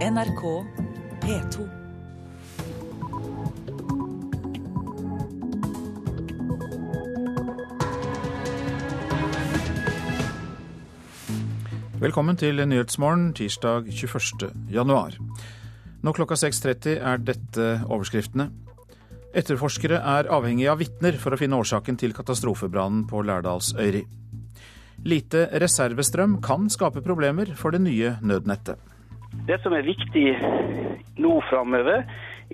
NRK P2. Velkommen til Nyhetsmorgen tirsdag 21. januar. Nå klokka 6.30 er dette overskriftene. Etterforskere er avhengige av vitner for å finne årsaken til katastrofebrannen på Lærdalsøyri. Lite reservestrøm kan skape problemer for det nye nødnettet. Det som er viktig nå framover,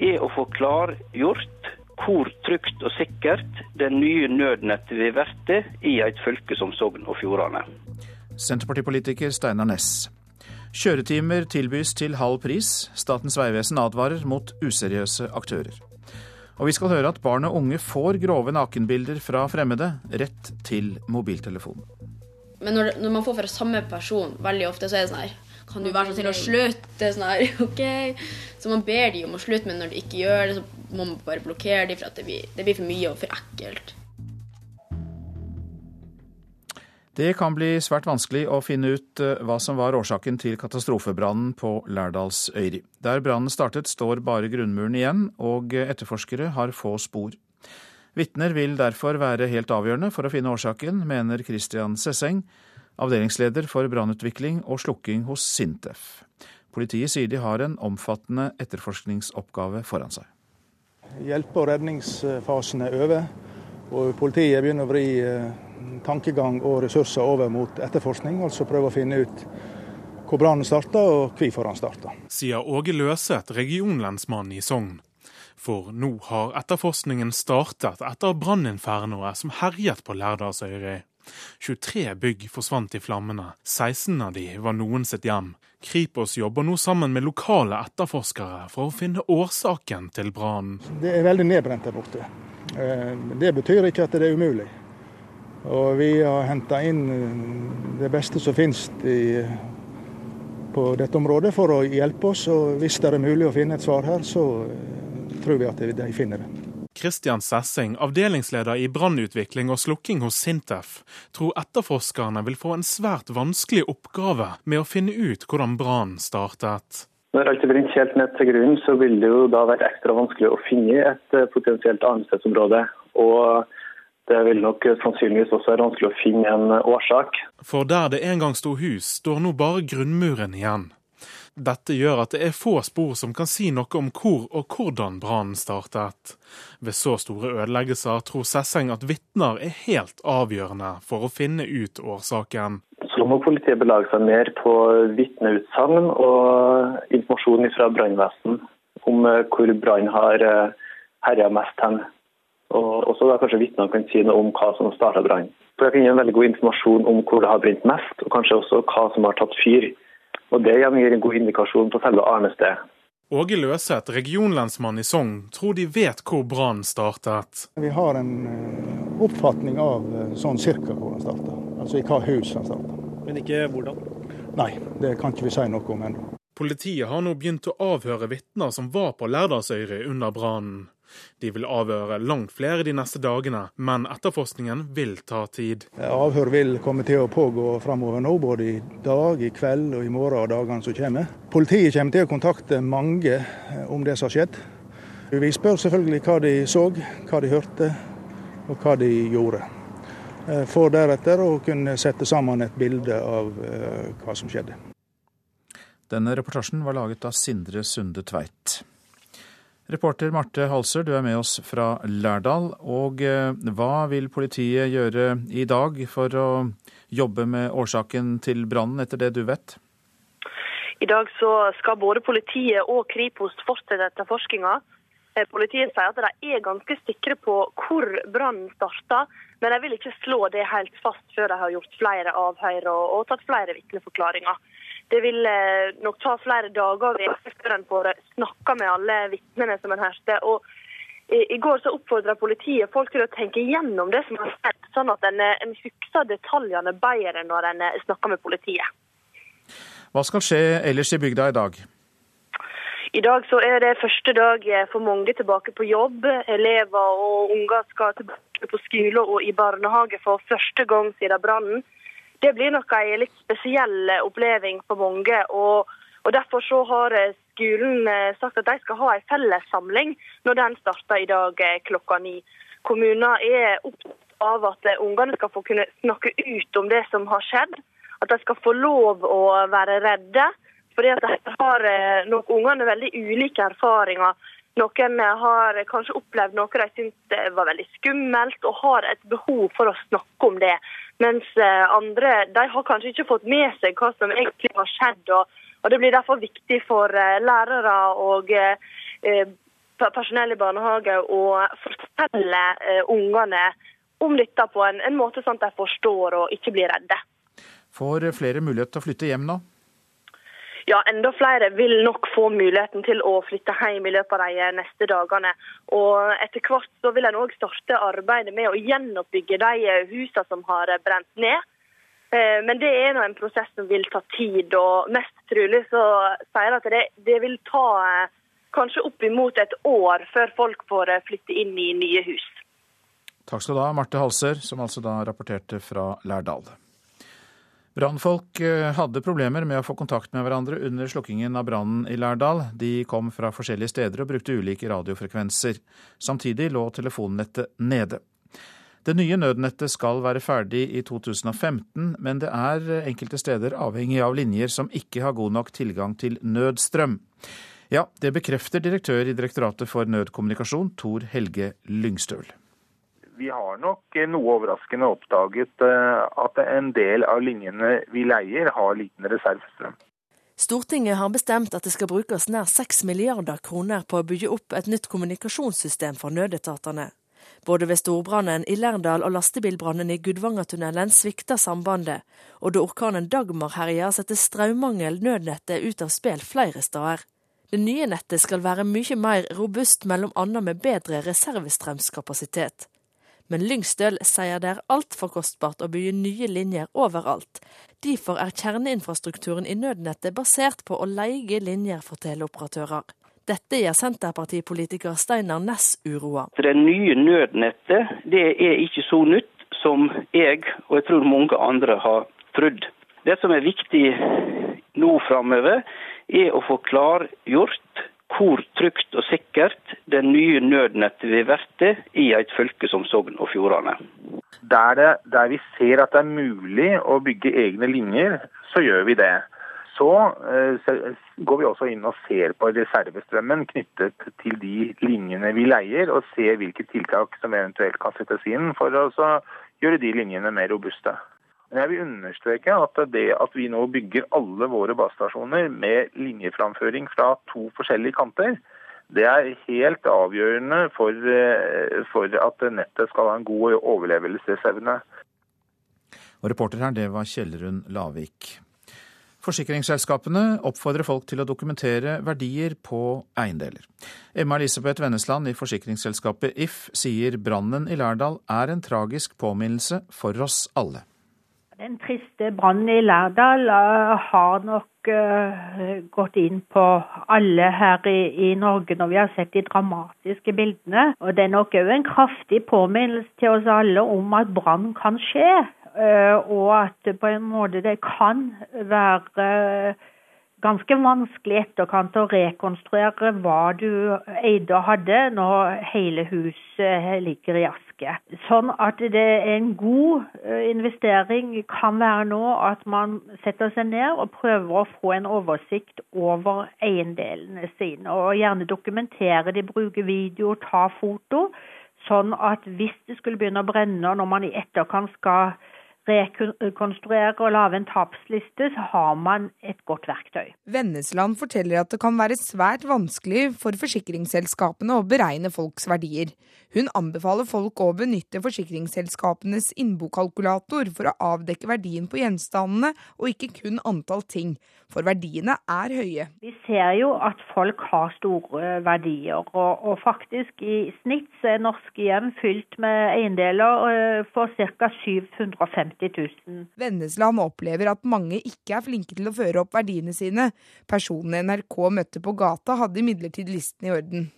er å få klargjort hvor trygt og sikkert det nye nødnettet vil bli i et fylke som Sogn og Fjordane. Senterpartipolitiker Steinar Næss. Kjøretimer tilbys til halv pris. Statens vegvesen advarer mot useriøse aktører. Og vi skal høre at barn og unge får grove nakenbilder fra fremmede rett til mobiltelefon. Men når, når man får fra samme person, veldig ofte så er det sånn her Kan du være så snill å slutte? Sånn her, ok? Så man ber de om å slutte, men når de ikke gjør det, så må man bare blokkere de for at det blir, det blir for mye og for ekkelt. Det kan bli svært vanskelig å finne ut eh, hva som var årsaken til katastrofebrannen på Lærdalsøyri. Der brannen startet, står bare grunnmuren igjen, og etterforskere har få spor. Vitner vil derfor være helt avgjørende for å finne årsaken, mener Christian Sesseng, avdelingsleder for brannutvikling og slukking hos Sintef. Politiet sier de har en omfattende etterforskningsoppgave foran seg. Hjelpe- og redningsfasen er over, og politiet begynner å vri eh, tankegang og ressurser over mot etterforskning. Altså prøve å finne ut hvor brannen starta og hvorfor han starta. Sier Åge Løseth, regionlensmann i Sogn. For nå har etterforskningen startet etter branninfernoet som herjet på Lærdalsøyri. 23 bygg forsvant i flammene, 16 av de var noen sitt hjem. Kripos jobber nå sammen med lokale etterforskere for å finne årsaken til brannen. Det er veldig nedbrent der borte. Eh, Det betyr ikke at det er umulig. Og vi har henta inn eh, det beste som finnes i, på dette området for å hjelpe oss. Og hvis det er mulig å finne et svar her, så eh, tror vi at de finner det. Kristian Sessing, avdelingsleder i brannutvikling og slukking hos Sintef, tror etterforskerne vil få en svært vanskelig oppgave med å finne ut hvordan brannen startet. Når alt er brent helt ned til grunnen, så vil det jo da være ekstra vanskelig å finne et eh, potensielt anstedsområde. Og det vil nok sannsynligvis også være vanskelig å finne en årsak. For der det en gang sto hus, står nå bare grunnmuren igjen. Dette gjør at det er få spor som kan si noe om hvor og hvordan brannen startet. Ved så store ødeleggelser tror Sesseng at vitner er helt avgjørende for å finne ut årsaken. Så må politiet belage seg mer på vitneutsagn og informasjon fra brannvesen om eh, hvor brannen har eh, herja mest hen. Og også da kanskje vitnene kan si noe om hva som starta brannen. For Jeg kan gi en veldig god informasjon om hvor det har brent mest, og kanskje også hva som har tatt fyr. Og Det igjen gir en god indikasjon på selve arnestedet. Åge Løseth, regionlensmann i Sogn, tror de vet hvor brannen startet. Vi har en eh, oppfatning av eh, sånn cirka hvor han starta. Altså i hva hus han starta. Men ikke hvordan? Nei, det kan ikke vi si noe om ennå. Politiet har nå begynt å avhøre vitner som var på Lærdalsøyri under brannen. De vil avhøre langt flere de neste dagene, men etterforskningen vil ta tid. Avhør vil komme til å pågå framover nå, både i dag, i kveld og i morgen og dagene som kommer. Politiet kommer til å kontakte mange eh, om det som har skjedd. Vi spør selvfølgelig hva de så, hva de hørte og hva de gjorde. Eh, for deretter å kunne sette sammen et bilde av eh, hva som skjedde. Denne reportasjen var laget av Sindre Sunde Tveit. Reporter Marte Halser, du er med oss fra Lærdal. Og eh, hva vil politiet gjøre i dag for å jobbe med årsaken til brannen, etter det du vet? I dag så skal både politiet og Kripos fortsette etterforskninga. Eh, Politiet sier at de er ganske sikre på hvor brannen starta, men de vil ikke slå det helt fast før de har gjort flere avhør og, og tatt flere vitneforklaringer. Det vil nok ta flere dager før en får snakka med alle vitnene som en hørte. Og i, går så oppfordra politiet folk til å tenke gjennom det som har skjedd, sånn at en, en husker detaljene bedre når en eh, snakker med politiet. Hva skal skje ellers i bygda i dag? I dag så er det første dag for mange tilbake på jobb. Elever og unger skal tilbake på skole og i barnehage for første gang siden brannen. Det blir nok en litt spesiell oppleving for mange. Og, Og Derfor så har skolen sagt at de skal ha en fellessamling når den starter i dag klokka ni. Kommuner er opptatt av at ungene skal få kunne snakke ut om det som har skjedd. At de skal få lov å være redde. Fordi at har nok ungene veldig ulike erfaringer noen har kanskje opplevd noe de syntes var veldig skummelt, og har et behov for å snakke om det. Mens eh, andre de har kanskje ikke fått med seg hva som egentlig har skjedd. og, og Det blir derfor viktig for eh, lærere og eh, personell i barnehage å fortelle ungene om dette på en, en måte sånn at de forstår og ikke blir redde. Får flere mulighet til å flytte hjem nå? Ja, enda flere vil nok få muligheten til å flytte hjem i løpet av de neste dagene. Og etter hvert så vil en òg starte arbeidet med å gjenoppbygge de husene som har brent ned. Eh, men det er en prosess som vil ta tid, og mest trolig så sier at det, det vil ta eh, kanskje oppimot et år før folk får eh, flytte inn i nye hus. Takk skal du ha, Marte Halser, som altså da rapporterte fra Lærdal. Brannfolk eh, hadde problemer med å få kontakt med hverandre under slukkingen av brannen i Lærdal. De kom fra forskjellige steder og brukte ulike radiofrekvenser. Samtidig lå telefonnettet nede. Det nye nødnettet skal være ferdig i 2015, men det er enkelte steder avhengig av linjer som ikke har god nok tilgang til nødstrøm. Ja, det bekrefter direktør i Direktoratet for nødkommunikasjon, Tor Helge Lyngstøl vi har nok noe overraskende oppdaget eh, at en del av linjene vi leier, har liten reservestrøm. Stortinget har bestemt at det skal brukes nær 6 milliarder kroner på å bygge opp et nytt kommunikasjonssystem for nødetatene. Både ved storbrannen i Lærdal og lastebilbrannen i Gudvangatunnelen svikta sambandet, og da orkanen Dagmar herja, setter strømmangel nødnettet ut av spill flere steder. Det nye nettet skal være mye mer robust, mellom annet med bedre reservestrømskapasitet. Men Lyngstøl sier det er altfor kostbart å bygge nye linjer overalt. Derfor er kjerneinfrastrukturen i nødnettet basert på å leie linjer for teleoperatører. Dette gjør Senterpartipolitiker Steinar Næss uroa. Det nye nødnettet det er ikke så nytt som jeg og jeg tror mange andre har trodd. Det som er viktig nå framover, er å få klargjort hvor trygt og sikkert det nye nødnettet vil bli i et fylke som Sogn og Fjordane. Der, det, der, vi ser at det er mulig å bygge egne linjer, så gjør vi det. Så så går vi også inn og ser på reservestrømmen knyttet til de linjene vi leier, og ser hvilke tiltak som eventuelt kan settes inn for å gjøre de linjene mer robuste. Men jeg vil understreke at det at vi nå bygger alle våre basestasjoner med linjeframføring fra to forskjellige kanter, det er helt avgjørende for, eh, for at nettet skal ha en god overlevelsesevne. Og reporter her, det var Kjellrun Lavik. Forsikringsselskapene oppfordrer folk til å dokumentere verdier på eiendeler. Emma Elisabeth Vennesland i forsikringsselskapet If sier brannen i Lærdal er en tragisk påminnelse for oss alle. Den triste brannen i Lærdal uh, har nok uh, gått inn på alle her i, Norge når vi har sett de dramatiske bildene. Og det er nok òg en kraftig påminnelse til oss alle om at brann kan skje. Uh, og at på en måte det kan være ganske vanskelig etterkant å rekonstruere hva du eide og hadde når hele huset ligger i aske. Sånn at det er en god eh, investering kan være nå at man setter seg ned og prøver å få en oversikt over eiendelene sine. Og gjerne dokumentere de, bruke video, ta foto. Sånn at hvis det skulle begynne å brenne, når man i etterkant skal rekonstruere og lage en tapsliste, så har man et godt verktøy. Vennesland forteller at det kan være svært vanskelig for forsikringsselskapene å beregne folks verdier. Hun anbefaler folk å benytte forsikringsselskapenes innbokalkulator for å avdekke verdien på gjenstandene, og ikke kun antall ting. For verdiene er høye. Vi ser jo at folk har store verdier, og, og faktisk i snitt så er norske hjem fylt med eiendeler eh, for ca. 750 50 000. Vennesland opplever at mange ikke er flinke til å føre opp verdiene sine. Personene NRK møtte på gata, hadde imidlertid listen i orden.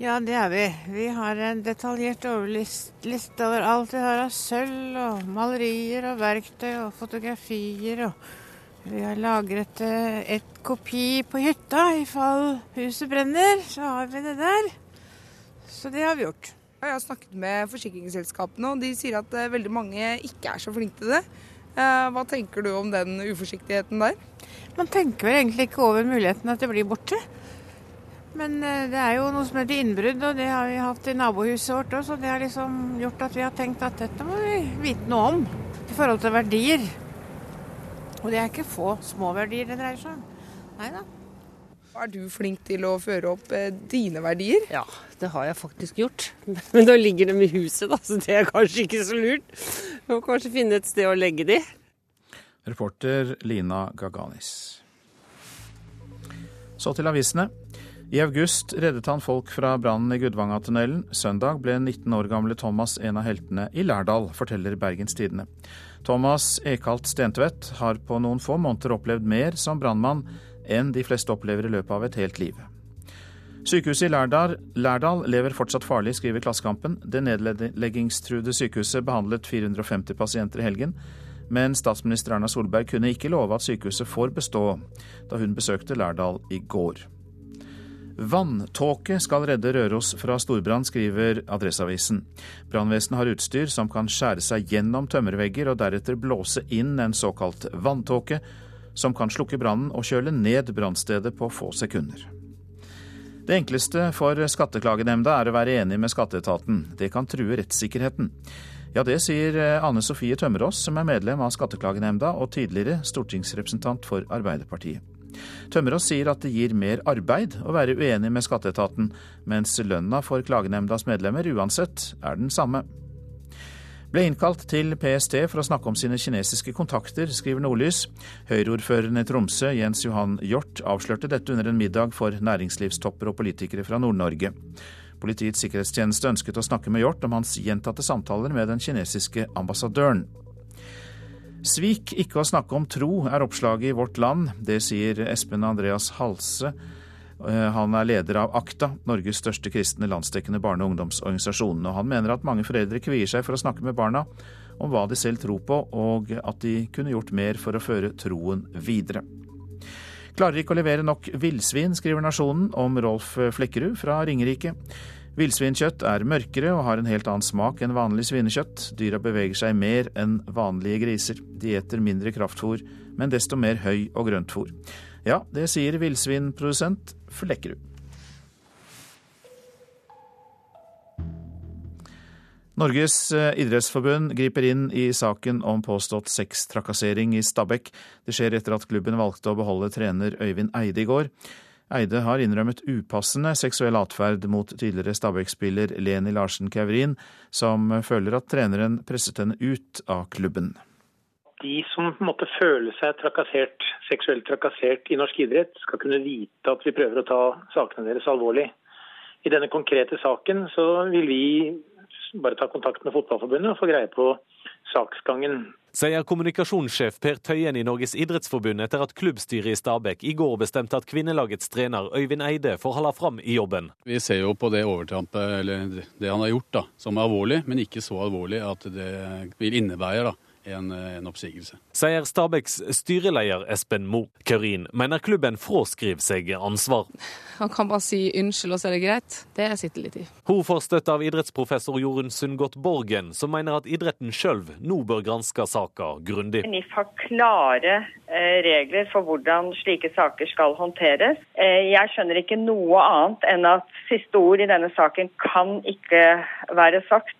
Ja, det er vi. Vi har en detaljert overliste over alt vi har av sølv og malerier og verktøy og fotografier og Vi har lagret eh, et kopi på hytta i fall huset brenner. Så har vi det der. Så det har vi gjort. Jeg har snakket med forsikringsselskapene, og de sier at eh, veldig mange ikke er så flinke til det. Eh, hva tenker du om den uforsiktigheten der? Man tenker vel egentlig ikke over muligheten at det blir borte. Men det er jo noe som heter innbrudd, og det har vi hatt i nabohuset vårt òg. Så det har liksom gjort at vi har tenkt at dette må vi vite noe om i forhold til verdier. Og det er ikke få små verdier det dreier seg om. Nei da. Er du flink til å føre opp eh, dine verdier? Ja, det har jeg faktisk gjort. Men nå ligger de i huset, da, så det er kanskje ikke så lurt. Vi må kanskje finne et sted å legge de. Reporter Lina Gaganis. Så til avisene. I august reddet han folk fra brannen i Gudvangatunnelen. Søndag ble 19 år gamle Thomas en av heltene i Lærdal, forteller Bergens Tidende. Thomas Ekalt Stentvedt har på noen få måneder opplevd mer som brannmann enn de fleste opplever i løpet av et helt liv. Sykehuset i Lærdal, Lærdal lever fortsatt farlig, skriver Klassekampen. Det nedleggingstruede sykehuset behandlet 450 pasienter i helgen. Men statsminister Erna Solberg kunne ikke love at sykehuset får bestå, da hun besøkte Lærdal i går. Vanntåke skal redde Røros fra storbrann, skriver Adresseavisen. Brannvesenet har utstyr som kan skjære seg gjennom tømmervegger og deretter blåse inn en såkalt vanntåke, som kan slukke brannen og kjøle ned brannstedet på få sekunder. Det enkleste for Skatteklagenemnda er å være enig med skatteetaten. Det kan true rettssikkerheten. Ja, det sier Anne Sofie Tømmerås, som er medlem av Skatteklagenemnda og tidligere stortingsrepresentant for Arbeiderpartiet. Tømmerås sier at det gir mer arbeid å være uenig med skatteetaten, mens lønna for klagenemndas medlemmer uansett er den samme. Ble innkalt til PST for å snakke om sine kinesiske kontakter, skriver Nordlys. Høyre-ordføreren i Tromsø, Jens Johan Hjort, avslørte dette under en middag for næringslivstopper og politikere fra Nord-Norge. Politiets sikkerhetstjeneste ønsket å snakke med Hjort om hans gjentatte samtaler med den kinesiske ambassadøren. Svik ikke å snakke om tro, er oppslaget i Vårt Land. Det sier Espen Andreas Halse. Eh, han er leder av AKTA, Norges største kristne landsdekkende barne- og ungdomsorganisasjon. Og han mener at mange foreldre kvier seg for å snakke med barna om hva de selv tror på, og at de kunne gjort mer for å føre troen videre. Klarer ikke å levere nok villsvin, skriver Nasjonen om Rolf Flekkerud fra Ringerike. Villsvinkjøtt er mørkere og har en helt annen smak enn vanlig svinekjøtt. Dyra beveger seg mer enn vanlige griser. De eter mindre kraftfôr, men desto mer høy- og grøntfôr. Ja, det sier villsvinprodusent Flekkerud. Norges eh, idrettsforbund griper inn i saken om påstått sextrakassering i Stabekk. Det skjer etter at klubben valgte å beholde trener Øyvind Eide i går. Eide har innrømmet upassende seksuell atferd mot tidligere Stabæk-spiller Leni Larsen Kaurin, som føler at treneren presset henne ut av klubben. De som måtte føle seg trakassert, seksuelt trakassert i norsk idrett, skal kunne vite at vi prøver å ta sakene deres alvorlig. I denne konkrete saken så vil vi bare ta kontakt med Fotballforbundet og få greie på saksgangen. Sier kommunikasjonssjef Per Tøyen i Norges idrettsforbund etter at klubbstyret i Stabæk i går bestemte at kvinnelagets trener Øyvind Eide får holde fram i jobben. Vi ser jo på det overtrampet, eller det han har gjort, da, som er alvorlig, men ikke så alvorlig at det vil innebære da, en, en, oppsigelse. Sier Stabæks styreleder Espen Mo. Kaurin mener klubben fraskriver seg ansvar. Han kan bare si unnskyld, og så er det greit. Det sitter litt i. Hun får støtte av idrettsprofessor Jorunn Sundgodt Borgen, som mener at idretten sjøl nå bør granske saka grundig. NIF har klare eh, regler for hvordan slike saker skal håndteres. Eh, jeg skjønner ikke noe annet enn at siste ord i denne saken kan ikke være sagt.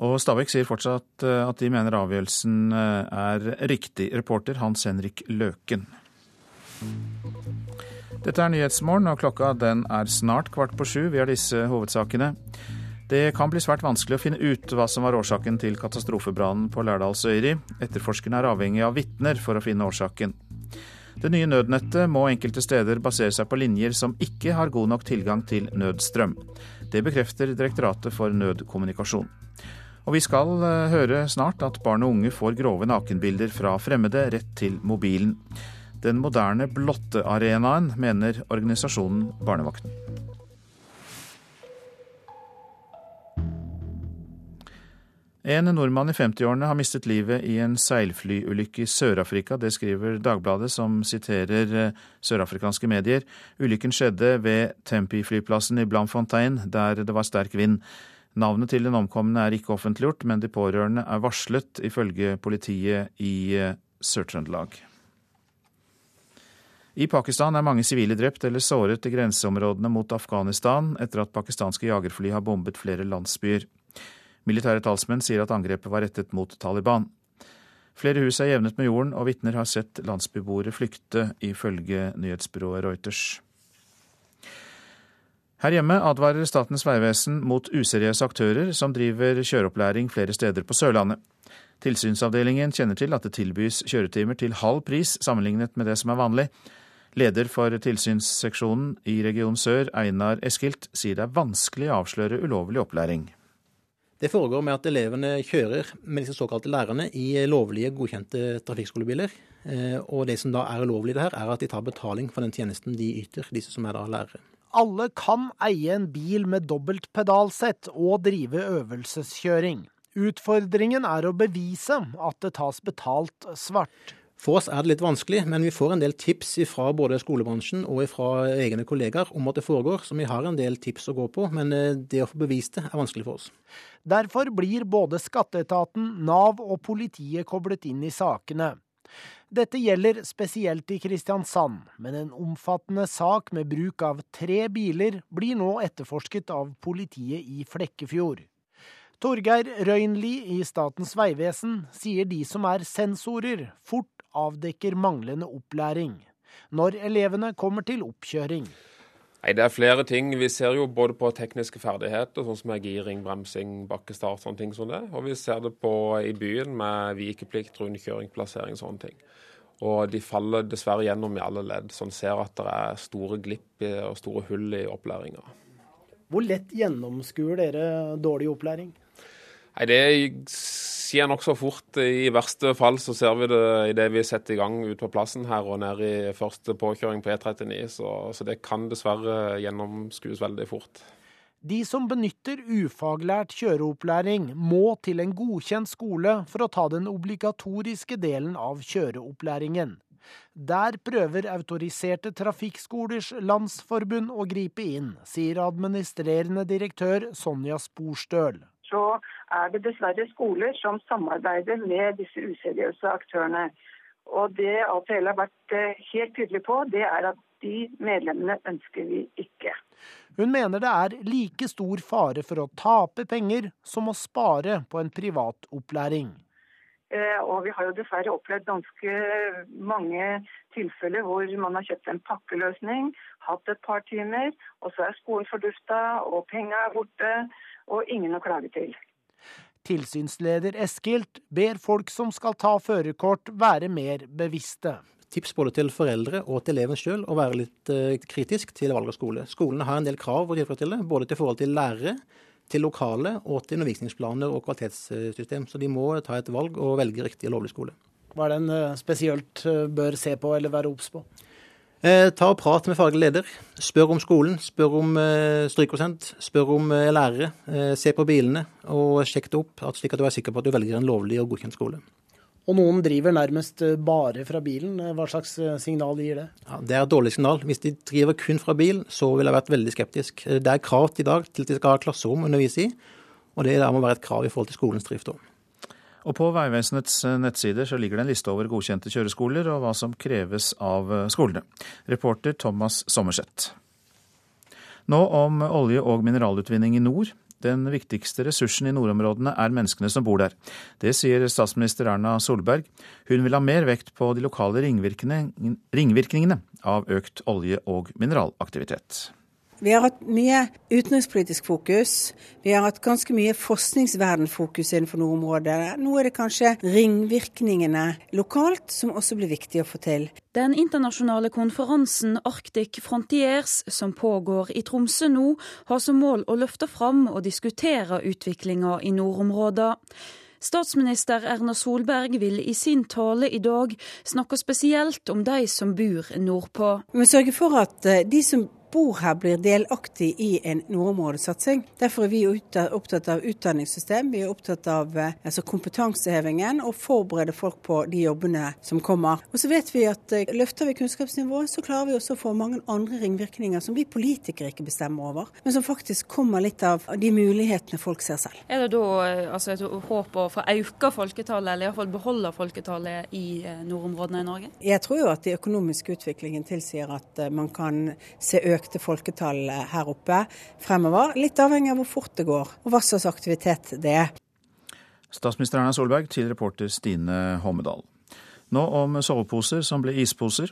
Og Stabæk sier fortsatt eh, at de mener avgjørelsen er riktig. Reporter Hans Henrik Løken. Dette er Nyhetsmorgen, og klokka den er snart kvart på sju. Vi har disse hovedsakene. Det kan bli svært vanskelig å finne ut hva som var årsaken til katastrofebrannen på Lærdalsøyri. Etterforskerne er avhengig av vitner for å finne årsaken. Det nye nødnettet må enkelte steder basere seg på linjer som ikke har god nok tilgang til nødstrøm. Det bekrefter Direktoratet for nødkommunikasjon. Og vi skal høre snart at barn og unge får grove nakenbilder fra fremmede rett til mobilen. Den moderne blottearenaen, mener organisasjonen Barnevakten. En nordmann i 50-årene har mistet livet i en seilflyulykke i Sør-Afrika. Det skriver Dagbladet, som siterer eh, sørafrikanske medier. Ulykken skjedde ved Tempi-flyplassen i Blamfontein, der det var sterk vind. Navnet til den omkomne er ikke offentliggjort, men de pårørende er varslet, ifølge politiet i eh, Sør-Trøndelag. I Pakistan er mange sivile drept eller såret i grenseområdene mot Afghanistan etter at pakistanske jagerfly har bombet flere landsbyer. Militære talsmenn sier at angrepet var rettet mot Taliban. Flere hus er jevnet med jorden, og vitner har sett landsbyboere flykte, ifølge nyhetsbyrået Reuters. Her hjemme advarer Statens vegvesen mot useriøse aktører som driver kjøreopplæring flere steder på Sørlandet. Tilsynsavdelingen kjenner til at det tilbys kjøretimer til halv pris sammenlignet med det som er vanlig. Leder for tilsynsseksjonen i Region Sør, Einar Eskilt, sier det er vanskelig å avsløre ulovlig opplæring. Det foregår med at elevene kjører med disse såkalte lærerne i lovlige, godkjente trafikkskolebiler. Eh, og det som da er ulovlig det her, er at de tar betaling for den tjenesten de yter, disse som er da lærere. Alle kan eie en bil med dobbelt pedalsett og drive øvelseskjøring. Utfordringen er å bevise at det tas betalt svart. For oss er det litt vanskelig, men vi får en del tips fra både skolebransjen og fra egne kollegaer om at det foregår, så vi har en del tips å gå på. Men eh, det å få bevist det er vanskelig for oss. Derfor blir både skatteetaten, Nav og politiet koblet inn i sakene. Dette gjelder spesielt i Kristiansand, men en omfattende sak med bruk av tre biler blir nå etterforsket av politiet i Flekkefjord. Torgeir Røynli i Statens vegvesen sier de som er sensorer, fort avdekker manglende opplæring når elevene kommer til oppkjøring. Nei, Det er flere ting. Vi ser jo både på tekniske ferdigheter, sånn som er giring, bremsing, bakkestart, sånne ting som det. Og vi ser det på i byen med vikeplikt, rundkjøring, plassering, sånne ting. Og de faller dessverre gjennom i alle ledd, så en ser at det er store glipp og store hull i opplæringa. Hvor lett gjennomskuer dere dårlig opplæring? Nei, Det skjer nokså fort. I verste fall så ser vi det idet vi setter i gang ute på plassen her og ned i første påkjøring på E39. Så, så det kan dessverre gjennomskues veldig fort. De som benytter ufaglært kjøreopplæring, må til en godkjent skole for å ta den obligatoriske delen av kjøreopplæringen. Der prøver Autoriserte Trafikkskolers Landsforbund å gripe inn, sier administrerende direktør Sonja Sporstøl så er det dessverre skoler som samarbeider med disse useriøse aktørene. Og det ATL har vært eh, helt tydelig på, det er at de medlemmene ønsker vi ikke. Hun mener det er like stor fare for å tape penger som å spare på en privat opplæring. Eh, og vi har jo dessverre opplevd ganske mange tilfeller hvor man har kjøpt en pakkeløsning, hatt et par timer, og så er skolen fordufta og penga er borte og ingen å klage til. Tilsynsleder Eskilt ber folk som skal ta førerkort være mer bevisste. Tips både til foreldre og til eleven sjøl å være litt uh, kritisk til valg av skole. Skolene har en del krav å tilfredsstille, både til forhold til lærere, til lokale og til undervisningsplaner og kvalitetssystem. Så de må ta et valg og velge riktig og lovlig skole. Hva er det en eh, spesielt eh, bør se på eller være obs på? Eh, ta og prat med faglig leder. Spør om skolen, spør om eh, strykprosent, spør om eh, lærere. Se på bilene og sjekk det opp, slik at du er sikker på at du velger en lovlig og godkjent skole. Og noen driver nærmest bare fra bilen. Hva slags signal gir det? Ja, det er et dårlig signal. Hvis de driver kun fra bil, så ville jeg vært veldig skeptisk. Det er krav i dag til at de skal ha klasserom å undervise i, og det må være et krav i forhold til skolens drift òg. Og på Vegvesenets nettsider så ligger det en liste over godkjente kjøreskoler og hva som kreves av eh, skolene. Reporter Thomas Sommerseth. Nå om olje- og mineralutvinning i nord. Den viktigste ressursen i nordområdene er menneskene som bor der. Det sier statsminister Erna Solberg. Hun vil ha mer vekt på de lokale ringvirkningene av økt olje- og mineralaktivitet. Vi har hatt mye utenrikspolitisk fokus. Vi har hatt ganske mye forskningsverdenfokus innenfor nordområdet. Nå er det kanskje ringvirkningene lokalt som også blir viktig å få til. Den internasjonale konferansen Arctic Frontiers, som pågår i Tromsø nå, har som mål å løfte fram og diskutere utviklinga i nordområda. Statsminister Erna Solberg vil i sin tale i dag snakke spesielt om de som bor nordpå. Vi må sørge for at eh, de som bor her, blir delaktig i en nordområdesatsing. Derfor er vi opptatt av utdanningssystem, vi er opptatt av eh, altså kompetansehevingen og forberede folk på de jobbene som kommer. Og så vet vi at eh, løfter vi kunnskapsnivået, så klarer vi også å få mange andre ringvirkninger som vi politikere ikke bestemmer over, men som faktisk kommer litt av de mulighetene folk ser selv. Er det da eh, altså, et håp å få øke folketallet, eller iallfall beholde folketallet i nordområdene i Norge? Jeg tror jo at den økonomiske utviklingen tilsier at man kan se økte folketallet her oppe fremover. Litt avhengig av hvor fort det går og hva slags aktivitet det er. Statsminister Erna Solberg til reporter Stine Hommedal. Nå om soveposer som ble isposer.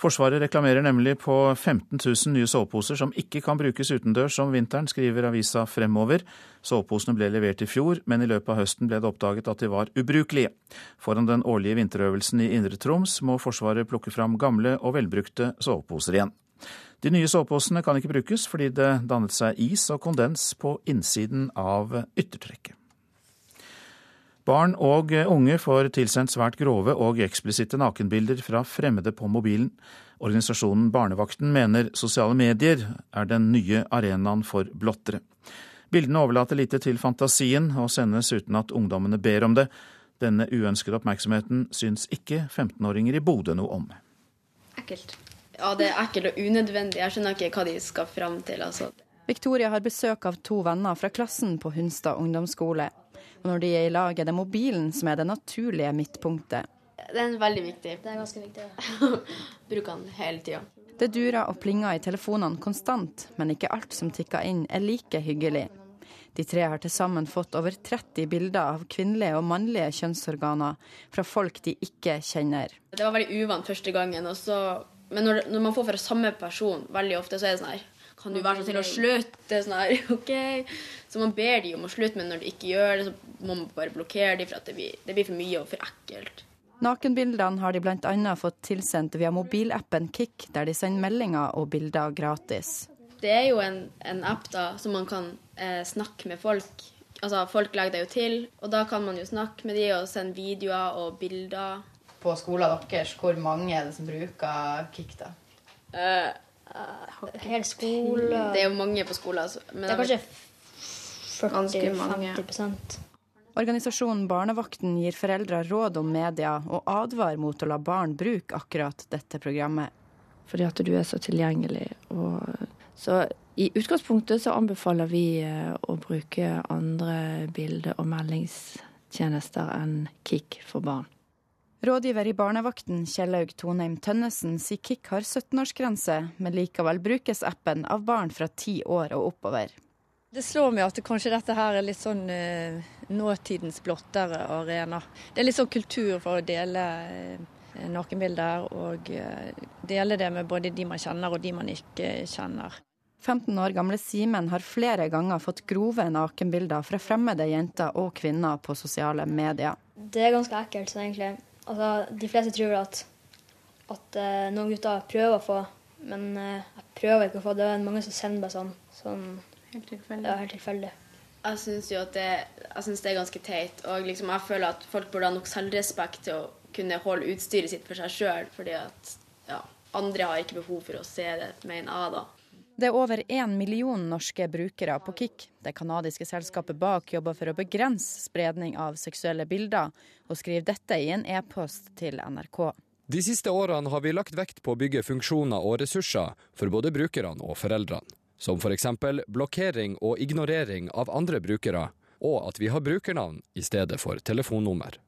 Forsvaret reklamerer nemlig på 15 000 nye soveposer som ikke kan brukes utendørs om vinteren, skriver avisa Fremover. Soveposene ble levert i fjor, men i løpet av høsten ble det oppdaget at de var ubrukelige. Foran den årlige vinterøvelsen i Indre Troms må Forsvaret plukke fram gamle og velbrukte soveposer igjen. De nye soveposene kan ikke brukes fordi det dannet seg is og kondens på innsiden av yttertrekket. Barn og unge får tilsendt svært grove og eksplisitte nakenbilder fra fremmede på mobilen. Organisasjonen Barnevakten mener sosiale medier er den nye arenaen for blottere. Bildene overlater lite til fantasien og sendes uten at ungdommene ber om det. Denne uønskede oppmerksomheten syns ikke 15-åringer i Bodø noe om. Ekkelt. Ja, det er ekkelt og unødvendig. Jeg skjønner ikke hva de skal fram til. altså. Victoria har besøk av to venner fra klassen på Hunstad ungdomsskole. Og når de er i lag, er det mobilen som er det naturlige midtpunktet. Det er veldig viktig. Det er ganske viktig. Bruker den hele tida. Det durer og plinger i telefonene konstant, men ikke alt som tikker inn er like hyggelig. De tre har til sammen fått over 30 bilder av kvinnelige og mannlige kjønnsorganer fra folk de ikke kjenner. Det var veldig uvant første gangen, og så, men når, når, man får fra samme person veldig ofte, så er det sånn her Kan du være så snill å slutte? Sånn her, OK. Så man ber de om å slutte, men når de ikke gjør det, så må man bare blokkere dem, for at det blir, det blir for mye og for ekkelt. Nakenbildene har de bl.a. fått tilsendt via mobilappen Kik, der de sender meldinger og bilder gratis. Det er jo en, en app da, som man kan eh, snakke med folk. Altså, Folk legger det jo til, og da kan man jo snakke med de og sende videoer og bilder. På skolen deres, hvor mange er det som bruker Kik, da? Uh, uh, Hele skolen Det er jo mange på skolen. Altså. det er kanskje 40-50% Organisasjonen Barnevakten gir foreldre råd om media, og advarer mot å la barn bruke akkurat dette programmet. Fordi at du er så tilgjengelig. Og så i utgangspunktet så anbefaler vi eh, å bruke andre bilde- og meldingstjenester enn Kik for barn. Rådgiver i Barnevakten Kjellaug Tonheim Tønnesen sier Kik har 17-årsgrense, men likevel brukes appen av barn fra ti år og oppover. Det slår meg at kanskje dette her er litt sånn eh, nåtidens blottere arena. Det er litt sånn kultur for å dele eh, nakenbilder, og eh, dele det med både de man kjenner og de man ikke kjenner. 15 år gamle Simen har flere ganger fått grove nakenbilder fra fremmede jenter og kvinner på sosiale medier. Det er ganske ekkelt, egentlig. Altså, de fleste tror at, at uh, noen gutter prøver å få, men uh, jeg prøver ikke å få. Det er mange som sender meg sånn. sånn Helt tilfeldig. Ja, helt tilfeldig. Jeg syns jo at det, jeg synes det er ganske teit. Og liksom jeg føler at folk burde ha nok selvrespekt til å kunne holde utstyret sitt for seg sjøl. Fordi at ja, andre har ikke behov for å se det, mener jeg da. Det er over én million norske brukere på Kik. Det canadiske selskapet bak jobber for å begrense spredning av seksuelle bilder, og skriver dette i en e-post til NRK. De siste årene har vi lagt vekt på å bygge funksjoner og ressurser for både brukerne og foreldrene som f.eks. blokkering og ignorering av andre brukere, og at vi har brukernavn i stedet for telefonnummer.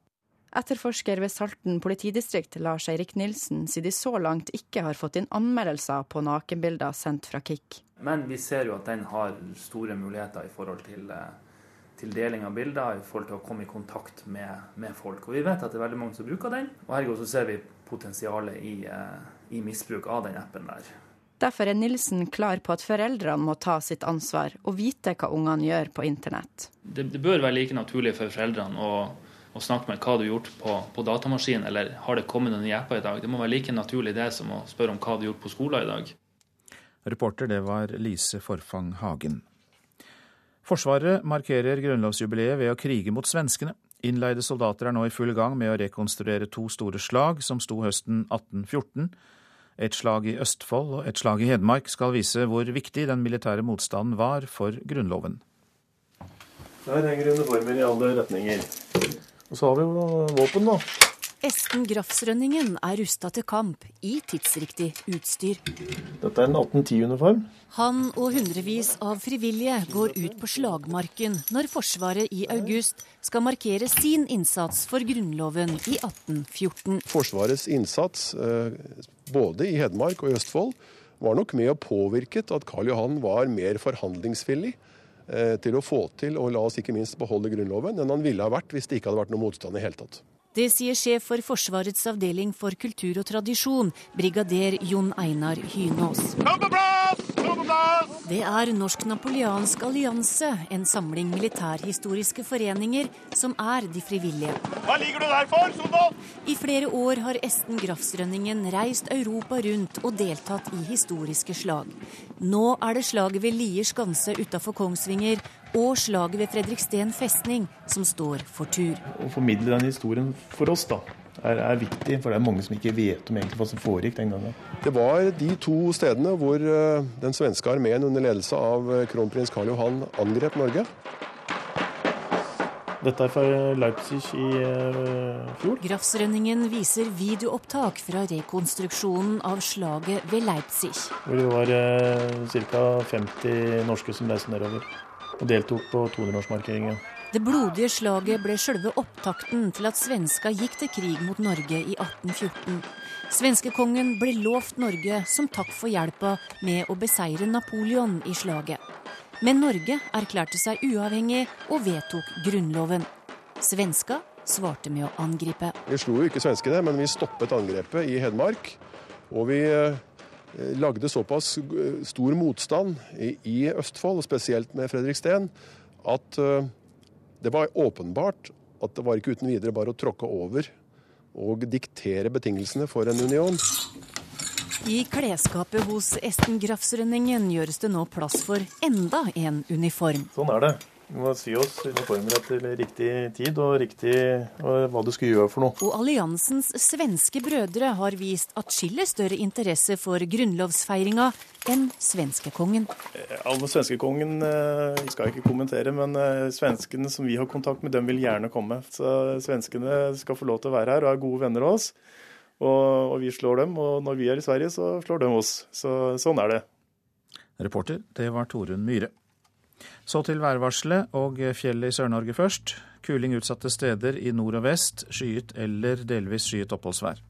Etterforsker ved Salten politidistrikt Lars Eirik Nilsen sier de så langt ikke har fått inn anmeldelser på nakenbilder sendt fra Kik. Men vi ser jo at den har store muligheter i forhold til, eh, til deling av bilder, i forhold til å komme i kontakt med, med, folk. Og vi vet at det er veldig mange som bruker den, og herregud så ser vi potensialet i, eh, i misbruk av den appen der. Derfor er Nilsen klar på at foreldrene må ta sitt ansvar og vite hva ungene gjør på internett. Det, det bør være like naturlig for foreldrene å, å snakke med hva du har gjort på, på datamaskinen, eller har det kommet noen apper i dag. Det må være like naturlig det som å spørre om hva du har gjort på skolen i dag. Reporter det var Lise Forfang Hagen. Forsvaret markerer grunnlovsjubileet ved å krige mot svenskene. Innleide soldater er nå i full gang med å rekonstruere to store slag som sto høsten 1814. Et slag i Østfold og et slag i Hedmark skal vise hvor viktig den militære motstanden var for Grunnloven. Der henger uniformer i alle retninger. Og så har vi jo våpen, da. Esten Grafsrønningen er rusta til kamp i tidsriktig utstyr. Dette er en 1810-uniform. Han og hundrevis av frivillige går ut på slagmarken når Forsvaret i august skal markere sin innsats for Grunnloven i 1814. Forsvarets innsats eh, både i Hedmark og i Østfold var nok med og påvirket at Karl Johan var mer forhandlingsvillig til å få til, og la oss ikke minst beholde Grunnloven, enn han ville ha vært hvis det ikke hadde vært noe motstand i hele tatt. Det sier sjef for Forsvarets avdeling for kultur og tradisjon, brigader Jon Einar Hynås. Det er Norsk napoleansk allianse, en samling militærhistoriske foreninger, som er de frivillige. Hva ligger du der for, soldat? I flere år har Esten Grafsrønningen reist Europa rundt og deltatt i historiske slag. Nå er det slaget ved Lier skanse utafor Kongsvinger og slaget ved Fredriksten festning som står for tur. Å formidle den historien for oss da, er, er, viktig, for det er mange som ikke vet om egentlig hva som foregikk den gangen. Det var de to stedene hvor eh, den svenske armeen under ledelse av eh, kronprins Karl Johan angrep Norge. Dette er fra Leipzig i uh, fjor. Grafsrønningen viser videoopptak fra rekonstruksjonen av slaget ved Leipzig. Hvor det var uh, ca. 50 norske som reiste nedover og deltok på 200-årsmarkeringen. Det blodige slaget ble sjølve opptakten til at svenska gikk til krig mot Norge i 1814. Svenskekongen ble lovt Norge som takk for hjelpa med å beseire Napoleon i slaget. Men Norge erklærte seg uavhengig og vedtok Grunnloven. Svenska svarte med å angripe. Vi slo jo ikke svenskene, men vi stoppet angrepet i Hedmark. Og vi eh, lagde såpass stor motstand i Østfold, spesielt med Fredriksten, at eh, det var åpenbart at det var ikke uten videre bare å tråkke over og diktere betingelsene for en union. I klesskapet hos Esten Grafsrønningen gjøres det nå plass for enda en uniform. Sånn er det. Vi må sy oss uniformer til riktig tid og riktig og hva du skal gjøre for noe. Og alliansens svenske brødre har vist atskillig større interesse for grunnlovsfeiringa enn svenskekongen. Eh, Alle svenskekongen eh, skal jeg ikke kommentere, men eh, svenskene som vi har kontakt med, dem vil gjerne komme. Så svenskene skal få lov til å være her og er gode venner av oss. Og, og vi slår dem, og når vi er i Sverige, så slår de oss. Så sånn er det. Reporter, det var Torunn Myhre. Så til værvarselet og fjellet i Sør-Norge først. Kuling utsatte steder i nord og vest. Skyet eller delvis skyet oppholdsvær.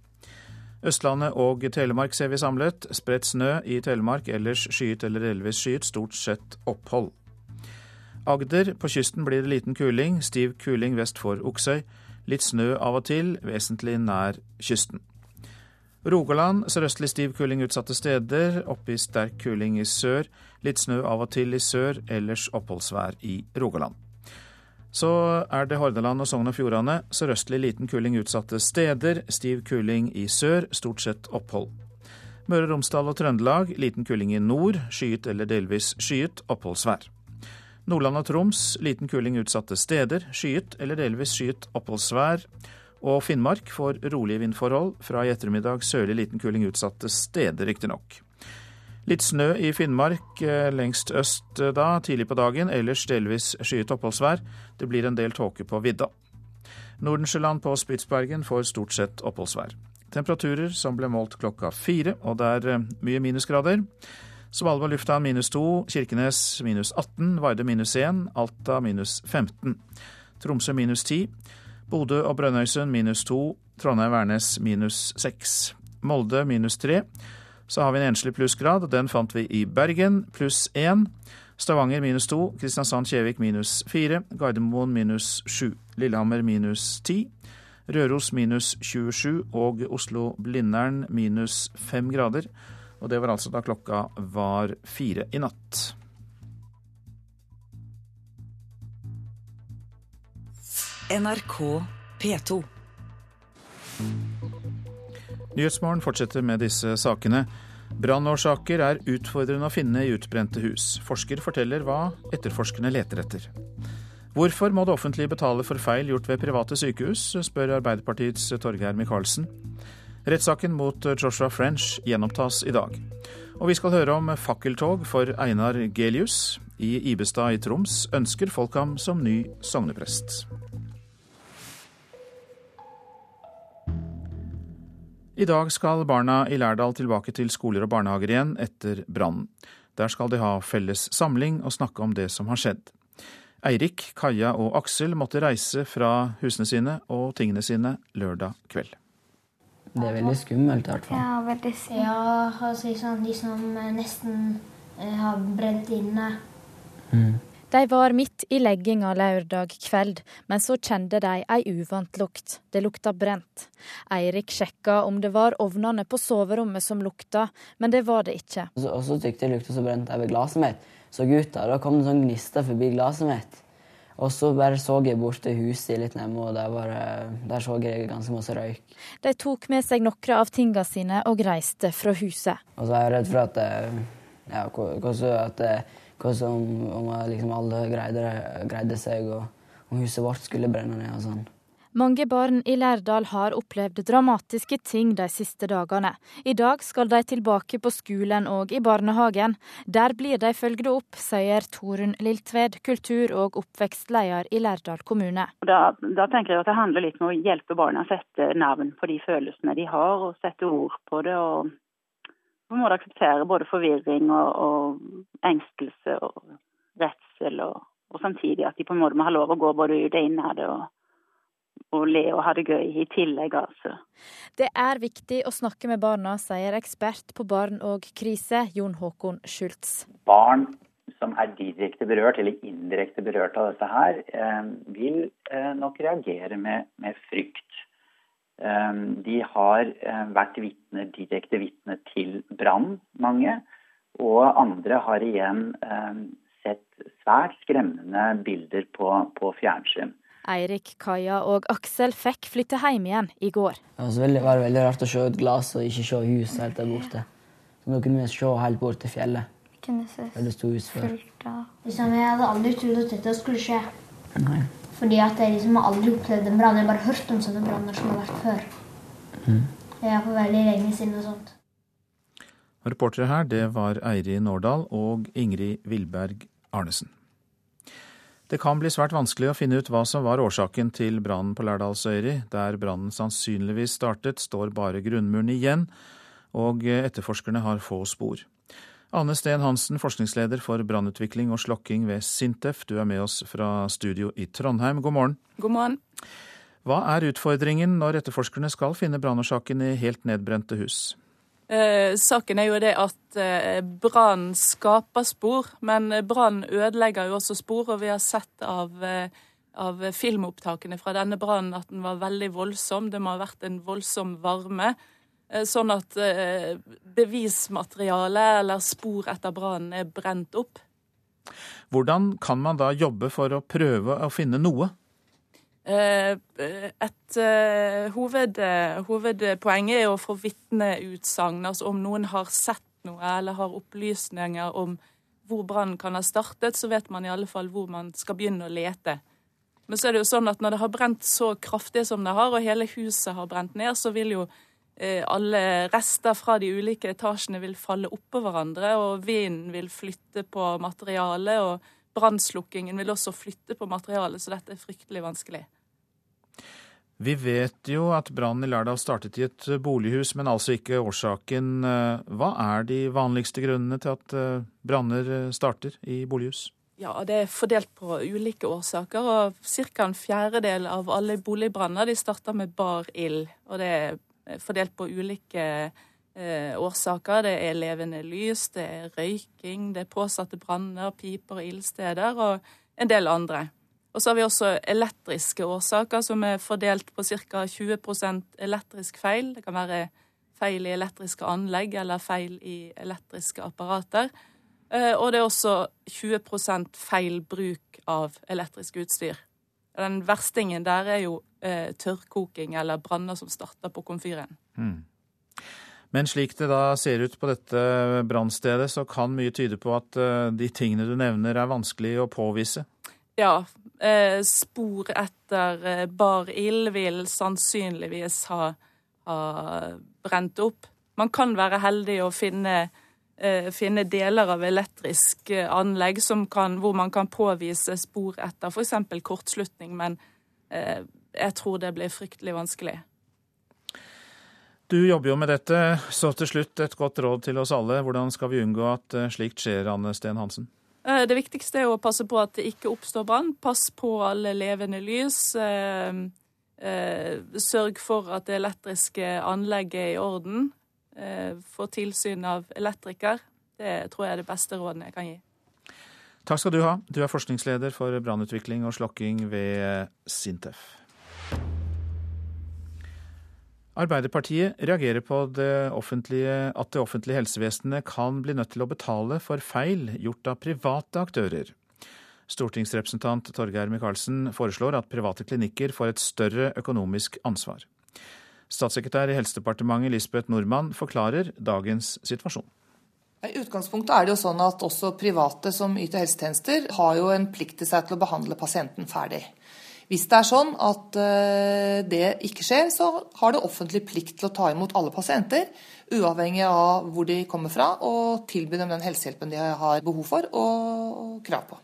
Østlandet og Telemark ser vi samlet. Spredt snø i Telemark, ellers skyet eller delvis skyet, stort sett opphold. Agder, på kysten blir det liten kuling. Stiv kuling vest for Oksøy. Litt snø av og til, vesentlig nær kysten. Rogaland sørøstlig stiv kuling utsatte steder, oppe i sterk kuling i sør. Litt snø av og til i sør, ellers oppholdsvær i Rogaland. Så er det Hordaland og Sogn og Fjordane. Sørøstlig liten kuling utsatte steder, stiv kuling i sør, stort sett opphold. Møre og Romsdal og Trøndelag liten kuling i nord, skyet eller delvis skyet, oppholdsvær. Nordland og Troms liten kuling utsatte steder, skyet eller delvis skyet, oppholdsvær. Og Finnmark får rolige vindforhold. Fra i ettermiddag sørlig liten kuling utsatte steder, riktignok. Litt snø i Finnmark eh, lengst øst eh, da, tidlig på dagen. Ellers delvis skyet oppholdsvær. Det blir en del tåke på vidda. Nordensjøland på Spitsbergen får stort sett oppholdsvær. Temperaturer som ble målt klokka fire, og det er eh, mye minusgrader. Svalbard lufthavn minus to, Kirkenes minus 18, Varde minus 1, Alta minus 15. Tromsø minus 10. Bodø og Brønnøysund minus to. Trondheim-Værnes minus seks. Molde minus tre. Så har vi en enslig plussgrad, og den fant vi i Bergen, pluss én. Stavanger minus to. Kristiansand-Kjevik minus fire. Gardermoen minus sju. Lillehammer minus ti. Røros minus 27 og Oslo-Blindern minus fem grader. Og det var altså da klokka var fire i natt. NRK P2. Nyhetsmorgen fortsetter med disse sakene. Brannårsaker er utfordrende å finne i utbrente hus. Forsker forteller hva etterforskerne leter etter. Hvorfor må det offentlige betale for feil gjort ved private sykehus, spør Arbeiderpartiets Torgeir Micaelsen. Rettssaken mot Joshua French gjenopptas i dag. Og vi skal høre om fakkeltog for Einar Gelius. I Ibestad i Troms ønsker folk ham som ny sogneprest. I dag skal barna i Lærdal tilbake til skoler og barnehager igjen etter brannen. Der skal de ha felles samling og snakke om det som har skjedd. Eirik, Kaja og Aksel måtte reise fra husene sine og tingene sine lørdag kveld. Det er veldig skummelt i hvert fall. Ja, veldig skummelt. Ja, altså, sånn, de som nesten eh, har brent inne. Mm. De var midt i legginga lørdag kveld, men så kjente de ei uvant lukt. Det lukta brent. Eirik sjekka om det var ovnene på soverommet som lukta, men det var det ikke. Og så, og så tykte jeg lukta så brent over glasset mitt. Så gutta, da kom det sånn gnister forbi glasset mitt. Og så bare så jeg bort til huset litt nærme, og der, var, der, så jeg ganske masse røyk. De tok med seg noen av tingene sine og reiste fra huset. Og så er jeg redd for at, ja, at, at om, om liksom alle greide, greide seg, og om huset vårt skulle brenne ned og sånn. Mange barn i Lærdal har opplevd dramatiske ting de siste dagene. I dag skal de tilbake på skolen og i barnehagen. Der blir de følgd opp, sier Torunn Liltved, kultur- og oppvekstleder i Lærdal kommune. Da, da, tenker jeg at det handler litt om å hjelpe barna å sette navn på de følelsene de har, og sette ord på det. og på en måte akseptere både forvirring og, og engstelse og redsel, og, og, samtidig at de på en måte må ha lov å gå både ut og inn av det. og og le og ha det gøy i tillegg, altså. Det er viktig å snakke med barna, sier ekspert på barn og krise, Jon Håkon Schultz. Barn som er direkte berørt eller indirekte berørt av dette her, eh, vil eh, nok reagere med, med frykt. Eh, de har vært vittne, direkte vitne til brann, mange. Og andre har igjen sett svært skremmende bilder på, på fjernsyn. Eirik, Kaja og Aksel fikk flytte hjem igjen i går. Det var veldig, var veldig rart å se et glasset og ikke se hus helt der borte. Så nå kunne vi se helt bort til fjellet. Kunne se fullt av. Liksom, jeg hadde aldri trodd at dette skulle skje. Nei. Fordi at jeg liksom har aldri opplevd en brann. Jeg har bare hørt om sånne branner som har vært før. Mm. Det er for veldig lenge siden og sånt. Reportere her, det var Eirin Årdal og Ingrid Vilberg Arnesen. Det kan bli svært vanskelig å finne ut hva som var årsaken til brannen på Lærdalsøyri. Der brannen sannsynligvis startet, står bare grunnmuren igjen, og etterforskerne har få spor. Anne Steen Hansen, forskningsleder for brannutvikling og slokking ved Sintef, du er med oss fra studio i Trondheim. God morgen. God morgen. Hva er utfordringen når etterforskerne skal finne brannårsaken i helt nedbrente hus? Eh, saken er jo det at eh, brann skaper spor, men brann ødelegger jo også spor. Og vi har sett av, eh, av filmopptakene fra denne brannen at den var veldig voldsom. Det må ha vært en voldsom varme. Eh, sånn at eh, bevismateriale eller spor etter brannen er brent opp. Hvordan kan man da jobbe for å prøve å finne noe? Eh, et hoved, hovedpoeng er å få vitneutsagn. Altså om noen har sett noe eller har opplysninger om hvor brannen kan ha startet, så vet man i alle fall hvor man skal begynne å lete. Men så er det jo sånn at når det har brent så kraftig som det har, og hele huset har brent ned, så vil jo alle rester fra de ulike etasjene vil falle oppå hverandre, og vinden vil flytte på materialet. og Brannslukkingen vil også flytte på materialet, så dette er fryktelig vanskelig. Vi vet jo at brannen i Lærdal startet i et bolighus, men altså ikke årsaken. Hva er de vanligste grunnene til at eh, branner eh, starter i bolighus? Ja, Det er fordelt på ulike årsaker. og Ca. en fjerdedel av alle boligbranner starter med bar ild. Og det er fordelt på ulike eh, årsaker. Det er levende lys, det er røyking, det er påsatte branner, piper og ildsteder og en del andre. Og så har vi også elektriske årsaker, som er fordelt på ca. 20% elektrisk feil. Det kan være feil i elektriske anlegg eller feil i elektriske apparater. Eh, og det er også 20 feil bruk av elektrisk utstyr. Den verstingen der er jo eh, tørrkoking eller branner som starter på komfyren. Mm. Men slik det da ser ut på dette brannstedet, så kan mye tyde på at eh, de tingene du nevner er vanskelig å påvise? Ja, eh, spor etter eh, bar ild vil sannsynligvis ha, ha brent opp. Man kan være heldig å finne, finne deler av elektrisk anlegg kan, hvor man kan påvise spor etter f.eks. kortslutning, men jeg tror det blir fryktelig vanskelig. Du jobber jo med dette, så til slutt et godt råd til oss alle. Hvordan skal vi unngå at eh, slikt skjer, Anne Steen Hansen? Eh, det viktigste er å passe på at det ikke oppstår brann. Pass på alle levende lys. Eh, sørg for at det elektriske anlegget er i orden. Få tilsyn av elektriker. Det tror jeg er det beste rådene jeg kan gi. Takk skal du ha. Du er forskningsleder for brannutvikling og slokking ved Sintef. Arbeiderpartiet reagerer på det at det offentlige helsevesenet kan bli nødt til å betale for feil gjort av private aktører. Stortingsrepresentant Torgeir Micaelsen foreslår at private klinikker får et større økonomisk ansvar. Statssekretær i Helsedepartementet Lisbeth Nordmann forklarer dagens situasjon. I utgangspunktet er det jo sånn at også private som yter helsetjenester, har jo en plikt til seg til å behandle pasienten ferdig. Hvis det er sånn at eh, det ikke skjer, så har det offentlig plikt til å ta imot alle pasienter, uavhengig av hvor de kommer fra, og tilby dem den helsehjelpen de har behov for og krav på.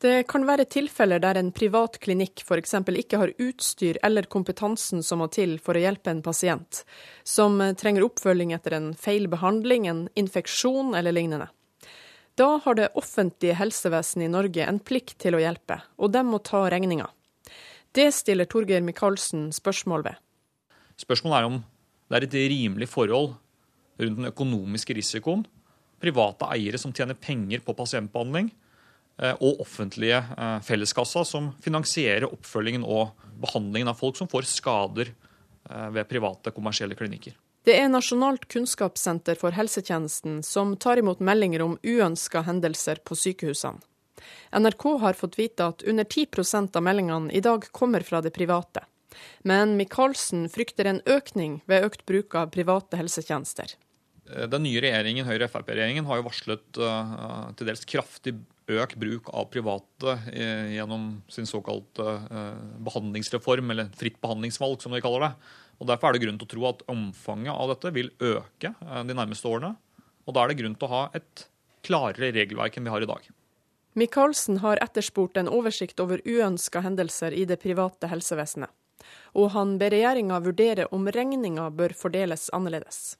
Det kan være tilfeller der en privat klinikk f.eks. ikke har utstyr eller kompetansen som må til for å hjelpe en pasient, som trenger oppfølging etter en feil behandling, en infeksjon eller lignende. Da har det offentlige helsevesenet i Norge en plikt til å hjelpe, og de må ta regninga. Det stiller Torgeir Micaelsen spørsmål ved. Spørsmålet er om det er et rimelig forhold rundt den økonomiske risikoen. Private eiere som tjener penger på pasientbehandling, eh, og offentlige eh, felleskassa som finansierer oppfølgingen og behandlingen av folk som får skader eh, ved private kommersielle klinikker. Det er Nasjonalt kunnskapssenter for helsetjenesten som tar imot meldinger om uønska hendelser på sykehusene. NRK har fått vite at under 10% av meldingene i dag kommer fra det private. Men Michaelsen frykter en økning ved økt bruk av private helsetjenester. Eh, den nye regjeringen, Høyre-Frp-regjeringen har jo varslet uh, til dels kraftig økt bruk av private uh, gjennom sin såkalte uh, behandlingsreform, eller fritt behandlingsvalg, som de kaller det. Og Derfor er det grunn til å tro at omfanget av dette vil øke de nærmeste årene. Og Da er det grunn til å ha et klarere regelverk enn vi har i dag. Micaelsen har etterspurt en oversikt over uønska hendelser i det private helsevesenet, og han ber regjeringa vurdere om regninga bør fordeles annerledes.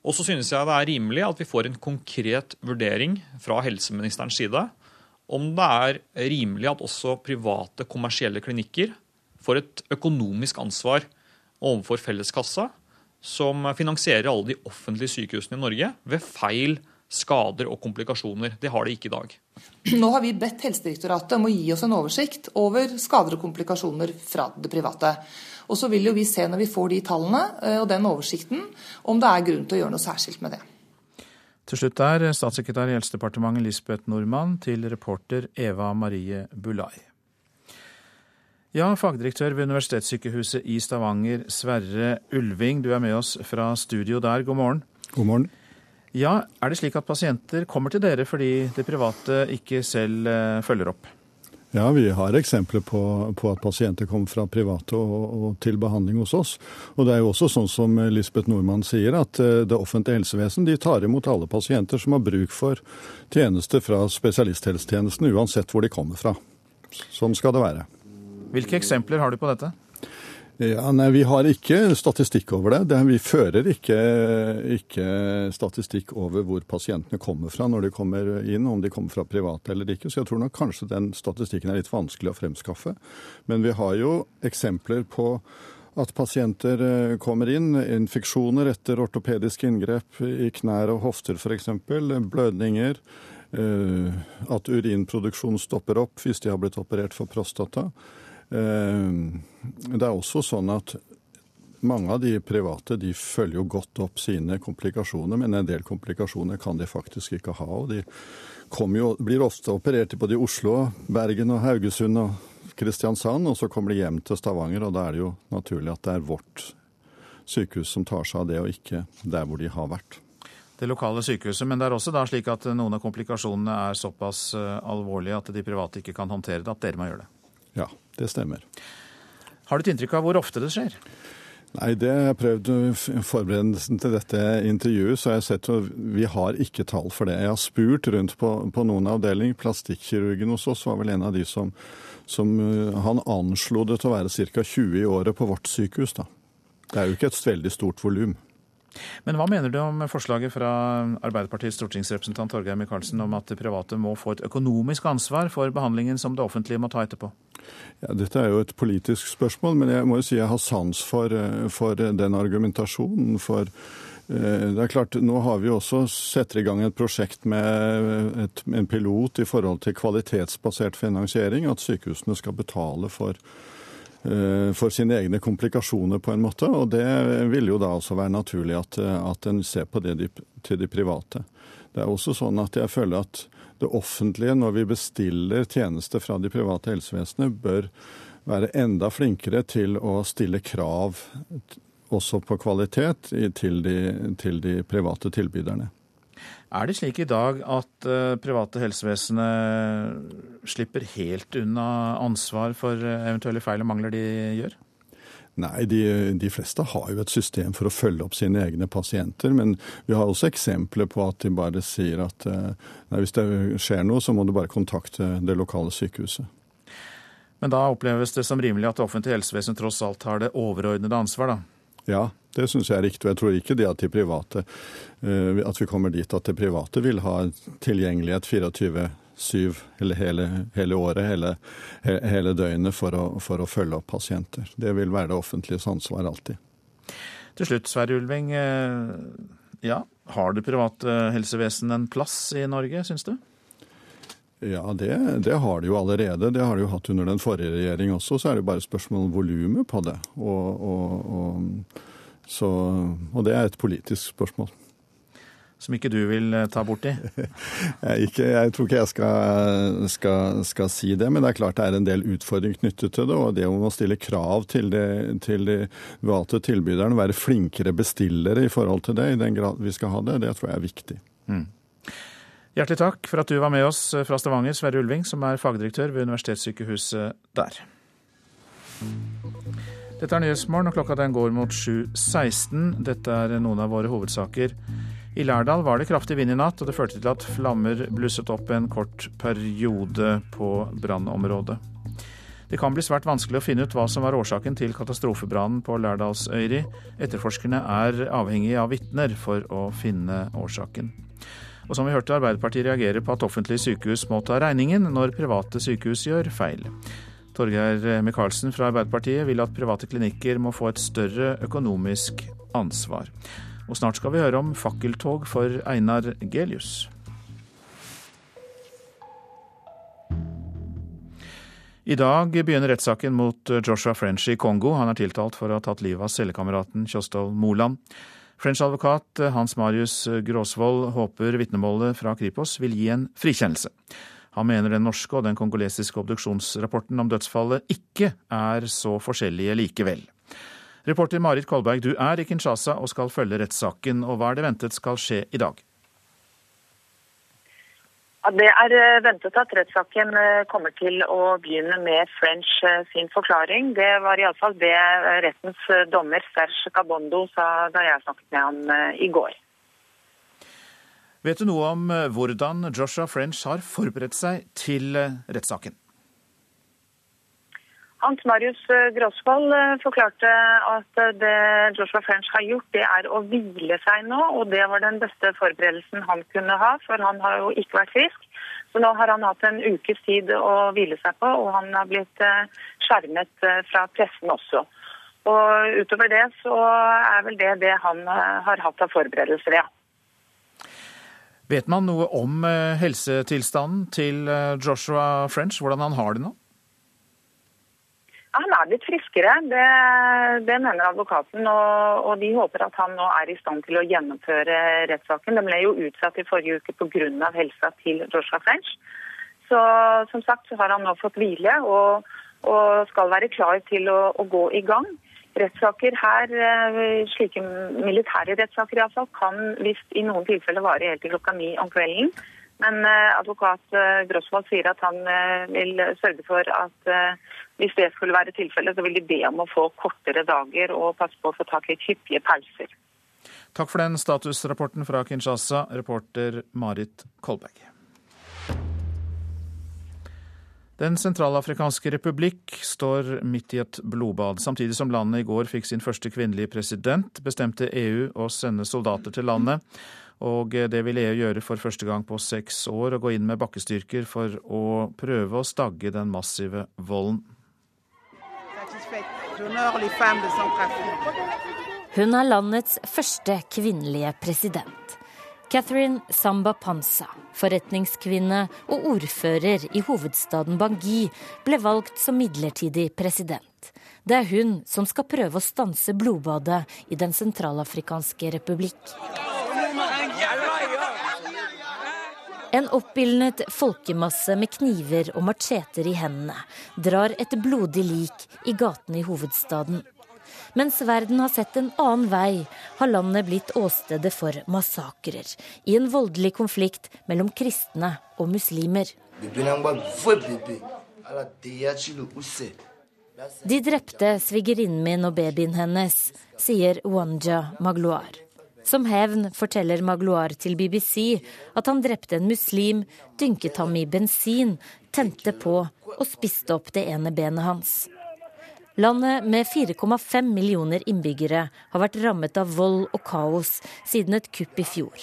Og så synes jeg det er rimelig at vi får en konkret vurdering fra helseministerens side om det er rimelig at også private kommersielle klinikker får et økonomisk ansvar overfor felleskassa, som finansierer alle de offentlige sykehusene i Norge ved feil skader og komplikasjoner. Det har de ikke i dag. Nå har vi bedt Helsedirektoratet om å gi oss en oversikt over skader og komplikasjoner fra det private. Og så vil jo vi se når vi får de tallene eh, og den oversikten, om det er grunn til å gjøre noe særskilt med det. Til slutt er statssekretær i Helsedepartementet Lisbeth Nordmann til reporter Eva Marie Bulai. Ja, fagdirektør ved Universitetssykehuset i Stavanger, Sverre Ulving, du er med oss fra studio der. God morgen. God morgen. Ja, Er det slik at pasienter kommer til dere fordi det private ikke selv eh, følger opp? Ja, vi har eksempler på, på at pasienter kommer fra private og, og, til behandling hos oss. Og det er jo også sånn som Lisbeth Nordmann sier, at eh, det offentlige helsevesen de tar imot alle pasienter som har bruk for tjenester fra spesialisthelsetjenesten, uansett hvor de kommer fra. Sånn skal det være. Hvilke eksempler har du på dette? Ja, nei, Vi har ikke statistikk over det. vi fører ikke, ikke, statistikk over hvor pasientene kommer fra når de kommer inn, om de kommer fra private eller ikke. Så jeg tror nok kanskje den statistikken er litt vanskelig å fremskaffe. Men vi har jo eksempler på at pasienter eh, kommer inn, infeksjoner etter ortopediske inngrep i knær og hofter f.eks., blødninger, eh, at urinproduksjonen stopper opp hvis de har blitt operert for prostata. Eh, det er også sånn at mange av de private de følger jo godt opp sine komplikasjoner, men en del komplikasjoner kan de faktisk ikke ha. og De jo, blir ofte operert både i Oslo, Bergen og Haugesund og Kristiansand, og så kommer de hjem til Stavanger, og da er det jo naturlig at det er vårt sykehus som tar seg av det, og ikke der hvor de har vært. Det lokale sykehuset, Men det er også da slik at noen av komplikasjonene er såpass eh, alvorlige at de private ikke kan håndtere det, at dere må gjøre det? Ja, det stemmer. Har du et inntrykk av hvor ofte det skjer? Nei, det har jeg prøvd i forberedelsen til dette intervjuet, så jeg har sett at vi har ikke tall for det. Jeg har spurt rundt på, på noen avdelinger. Plastikkirurgen hos oss var vel en av de som, som Han anslo det til å være ca. 20 i året på vårt sykehus, da. Det er jo ikke et veldig stort volum. Men hva mener du om forslaget fra Arbeiderpartiets stortingsrepresentant Torgeir Micaelsen om at det private må få et økonomisk ansvar for behandlingen som det offentlige må ta etterpå? Ja, Dette er jo et politisk spørsmål, men jeg må jo si jeg har sans for, for den argumentasjonen. For eh, det er klart, nå har vi også setter i gang et prosjekt med et, en pilot i forhold til kvalitetsbasert finansiering. At sykehusene skal betale for Eh, for sine egne komplikasjoner, på en måte. Og det vil jo da også være naturlig at, at en ser på det de, til de private. Det er også sånn at jeg føler at det offentlige, når vi bestiller tjenester fra de private helsevesenene, bør være enda flinkere til å stille krav også på kvalitet til de, til de private tilbyderne. Er det slik i dag at uh, private helsevesenet slipper helt unna ansvar for uh, eventuelle feil og mangler de gjør? Nei, de, de, fleste har jo et system for å følge opp sine egne pasienter. Men vi har også eksempler på at de bare sier at uh, nei, hvis det skjer noe, så må du bare kontakte det lokale sykehuset. Men da oppleves det som rimelig at det offentlige helsevesenet tross alt har det overordnede ansvar, da? Ja, det syns jeg er riktig. Og jeg tror ikke det at de private eh, at vi kommer dit at det private vil ha tilgjengelighet 24-7 eller hele, hele, året, hele, hele døgnet, for å, for å, følge opp pasienter. Det vil være det offentliges ansvar alltid. Til slutt, Sverre Ulving. Eh, ja, har det private helsevesenet en plass i Norge, syns du? Ja, det, det, har de jo allerede. Det har de jo hatt under den forrige regjering også. Så er det bare spørsmål om volumet på det. Og, og, og så, og det er et politisk spørsmål. Som ikke du vil eh, ta borti? jeg, ikke, jeg tror ikke jeg skal, skal, skal, si det, men det er klart det er en del utfordringer knyttet til det. Og det om å stille krav til, det, til de private tilbyderne, være flinkere bestillere i forhold til det, i den grad vi skal ha det, det tror jeg er viktig. Mm. Hjertelig takk for at du var med oss fra Stavanger, Sverre Ulving, som er fagdirektør ved universitetssykehuset der. Dette er Nyhetsmorgen, og klokka den går mot 7.16. Dette er noen av våre hovedsaker. I Lærdal var det kraftig vind i natt, og det førte til at flammer blusset opp en kort periode på brannområdet. Det kan bli svært vanskelig å finne ut hva som var årsaken til katastrofebrannen på Lærdalsøyri. Etterforskerne er avhengige av vitner for å finne årsaken. Og som vi hørte, Arbeiderpartiet reagerer på at offentlige sykehus må ta regningen når private sykehus gjør feil. Torgeir Micaelsen fra Arbeiderpartiet vil at private klinikker må få et større økonomisk ansvar. Og snart skal vi høre om fakkeltog for Einar Gelius. I dag begynner rettssaken mot Joshua French i Kongo. Han er tiltalt for å ha tatt livet av cellekameraten Kjostov Moland. French-advokat Hans Marius Gråsvold håper vitnemålet fra Kripos vil gi en frikjennelse. Han mener den norske og den kongolesiske obduksjonsrapporten om dødsfallet ikke er så forskjellige likevel. Reporter Marit Kolberg, du er i Kinshasa og skal følge rettssaken. og Hva er det ventet skal skje i dag? Det er eh, ventet at rettssaken eh, kommer til å begynne med French eh, sin forklaring. Det var iallfall det rettens dommer Serge Cabondo sa da jeg snakket med ham i går. Vet du noe om eh, hvordan Joshua French har forberedt seg til eh, rettssaken? Hans Marius Grosvold Gråsvold forklarte at det Joshua French har gjort, det er å hvile seg nå. Og det var den beste forberedelsen han kunne ha, for han har jo ikke vært frisk. Så nå har han hatt en ukes tid å hvile seg på, og han har blitt skjermet fra pressen også. Og utover det så er vel det det han har hatt av forberedelser, ja. Vet man noe om eh, helsetilstanden til eh, Joshua French, hvordan han har det nå? Han er blitt friskere, det, det mener advokaten. Og, og, de håper at han nå er i stand til å gjennomføre rettssaken. Den ble jo utsatt i forrige uke pga. helsa til Joshua French. Så som sagt så har han nå fått hvile og, og skal være klar til å, å gå i gang rettssaker her, eh, slike militære rettssaker iallfall, kan hvis i noen tilfeller vare helt til klokka ni om kvelden. Men advokat Grosvold sier at han vil sørge for at hvis det skulle være tilfellet, så vil de be om å få kortere dager og passe på å få tak i hyppige pauser. Takk for den statusrapporten fra Kinshasa, reporter Marit Kolberg. Den sentralafrikanske republikk står midt i et blodbad. Samtidig som landet i går fikk sin første kvinnelige president, bestemte EU å sende soldater til landet. Og det vil EU gjøre for første gang på seks år, og gå inn med bakkestyrker for å prøve å stagge den massive volden. Hun er landets første kvinnelige president. Catherine Samba Panza, forretningskvinne og ordfører i hovedstaden Bangui, ble valgt som midlertidig president. Det er hun som skal prøve å stanse blodbadet i Den sentralafrikanske republikk. En oppildnet folkemasse med kniver og macheter i hendene drar et blodig lik i gatene i hovedstaden. Mens verden har sett en annen vei, har landet blitt åstedet for massakrer i en voldelig konflikt mellom kristne og muslimer. De drepte svigerinnen min og babyen hennes, sier Wanja Magloar. Som hevn forteller Magloar til BBC at han drepte en muslim, dynket ham i bensin, tente på og spiste opp det ene benet hans. Landet med 4,5 millioner innbyggere har vært rammet av vold og kaos siden et kupp i fjor.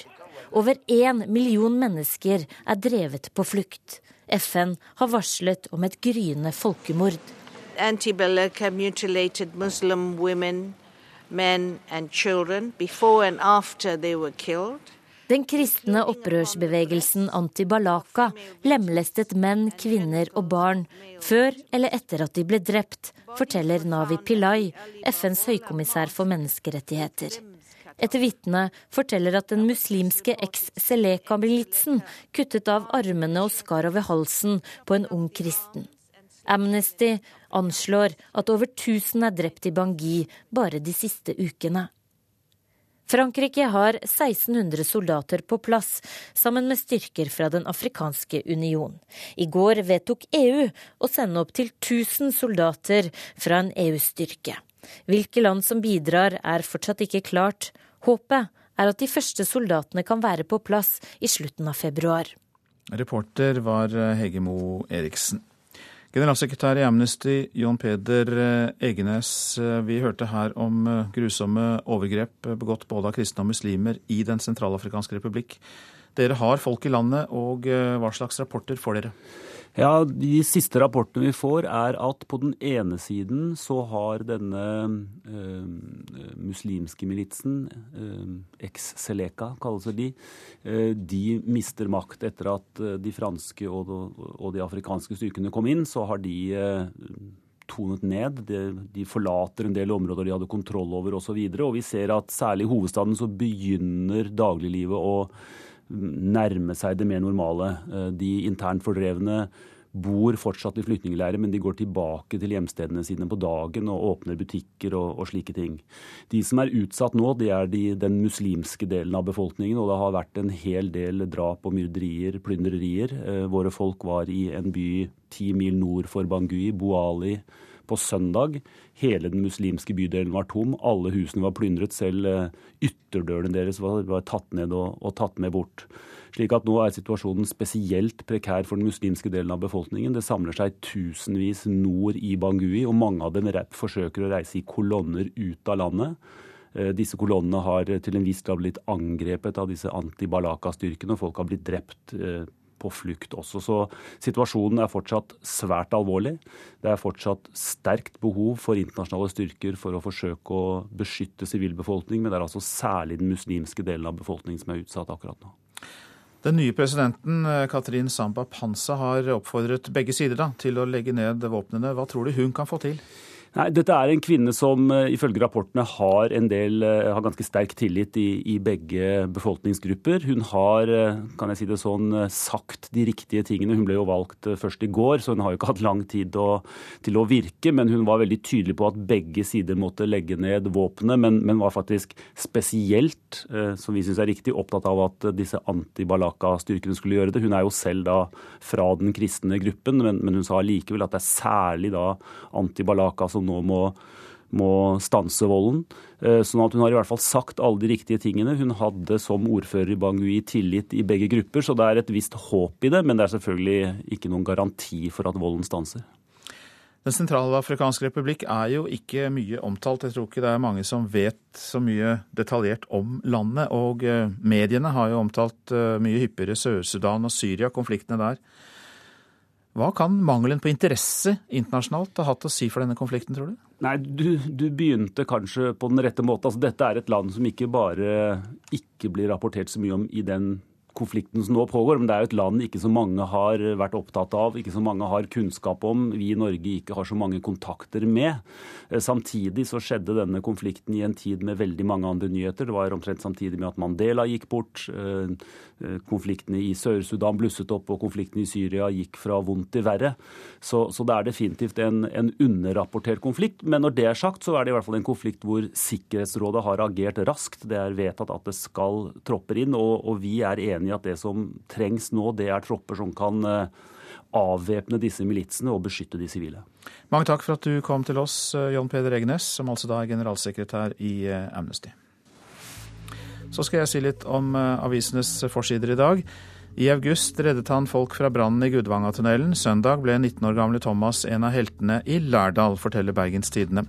Over én million mennesker er drevet på flukt. FN har varslet om et gryende folkemord. Antibellum mutilated Muslim women, men and children before and after they were killed. Den kristne opprørsbevegelsen Antibalaka lemlestet menn, kvinner og barn før eller etter at de ble drept, forteller Navi Pillai, FNs høykommissær for menneskerettigheter. Et vitne forteller at den muslimske eks-Seleka-militsen kuttet av armene og skar over halsen på en ung kristen. Amnesty anslår at over 1000 er drept i Bangui bare de siste ukene. Frankrike har 1600 soldater på plass, sammen med styrker fra Den afrikanske union. I går vedtok EU å sende opp til 1000 soldater fra en EU-styrke. Hvilke land som bidrar er fortsatt ikke klart. Håpet er at de første soldatene kan være på plass i slutten av februar. Reporter var Hege Moe Eriksen. Generalsekretær i Amnesty, John Peder eh, Egenes. Eh, vi hørte her om eh, grusomme overgrep begått både av kristne og muslimer i Den sentralafrikanske republikk. Dere har folk i landet, og hva slags rapporter får dere? Ja, De siste rapportene vi får, er at på den ene siden så har denne eh, muslimske militsen, eh, eks-Seleka kalles de, eh, de mister makt. Etter at eh, de franske og og de, afrikanske styrkene kom inn, så har de eh, tonet ned. De, de, forlater en del områder de hadde kontroll over osv. Og, så og vi ser at særlig i hovedstaden så begynner dagliglivet å nærme seg det mer normale. Eh, de internt fordrevne bor fortsatt i flyktningleirer, men de går tilbake til hjemstedene sine på dagen og åpner butikker og, og slike ting. De som er utsatt nå, det er de, den muslimske delen av befolkningen. Og det har vært en hel del drap og myrderier, plyndrerier. Eh, våre folk var i en by ti mil nord for Bangui, Boali, på søndag. Hele den muslimske bydelen var tom. Alle husene var plyndret. Selv eh, ytterdørene deres var, var tatt ned og, og, tatt med bort. Slik at nå er situasjonen spesielt prekær for den muslimske delen av befolkningen. Det samler seg tusenvis nord i Bangui, og mange av dem forsøker å reise i kolonner ut av landet. Eh, disse kolonnene har til en viss grad blitt angrepet av disse anti-Balaka-styrkene, og folk har blitt drept eh, på flukt også. Så situasjonen er fortsatt svært alvorlig. Det er fortsatt sterkt behov for internasjonale styrker for å forsøke å beskytte sivilbefolkning, men det er altså særlig den muslimske delen av befolkningen som er utsatt akkurat nå. Den nye presidenten, Katrin Samba Panza, har oppfordret begge sider da, til å legge ned våpnene. Hva tror du hun kan få til? Nei, Dette er en kvinne som uh, ifølge rapportene har en del, uh, har ganske sterk tillit i, i, begge befolkningsgrupper. Hun har uh, kan jeg si det sånn, sagt de riktige tingene. Hun ble jo valgt først i går, så hun har jo ikke hatt lang tid å, til å virke. Men hun var veldig tydelig på at begge sider måtte legge ned våpenet, men, men, var faktisk spesielt, som vi syns er riktig, opptatt av at disse anti-Balaka-styrkene skulle gjøre det. Hun er jo selv da fra den kristne gruppen, men, men hun sa likevel at det er særlig da anti-Balaka som nå må, må stanse volden. Eh, sånn at hun har i hvert fall sagt alle de riktige tingene. Hun hadde som ordfører i Bangui tillit i begge grupper, så det er et visst håp i det. Men det er selvfølgelig ikke noen garanti for at volden stanser. Den sentralafrikanske republikk er jo ikke mye omtalt. Jeg tror ikke det er mange som vet så mye detaljert om landet. Og eh, mediene har jo omtalt eh, mye hyppigere Sør-Sudan og Syria, konfliktene der. Hva kan mangelen på interesse internasjonalt ha hatt å si for denne konflikten, tror du? Nei, du, du, begynte kanskje på den rette måten. Altså, dette er et land som ikke bare ikke blir rapportert så mye om i den konflikten som nå pågår, men det er jo et land ikke så mange har vært opptatt av, ikke så mange har kunnskap om, vi i Norge ikke har så mange kontakter med. Eh, samtidig så skjedde denne konflikten i en tid med veldig mange andre nyheter. Det var omtrent samtidig med at Mandela gikk bort. Eh, Eh, konfliktene i Sør-Sudan blusset opp, og konflikten i Syria gikk fra vondt til verre. Så, så det er definitivt en, en, underrapportert konflikt. Men når det er sagt, så er det i hvert fall en konflikt hvor Sikkerhetsrådet har agert raskt. Det er vedtatt at det skal tropper inn, og, og vi er enig i at det som trengs nå, det er tropper som kan eh, avvæpne disse militsene og beskytte de sivile. Mange takk for at du kom til oss, eh, John Peder Egenes, som altså da er generalsekretær i Amnesty. Så skal jeg si litt om eh, avisenes forsider i dag. I august reddet han folk fra brannen i Gudvangatunnelen. Søndag ble 19 år gamle Thomas en av heltene i Lærdal, forteller Bergens Tidende.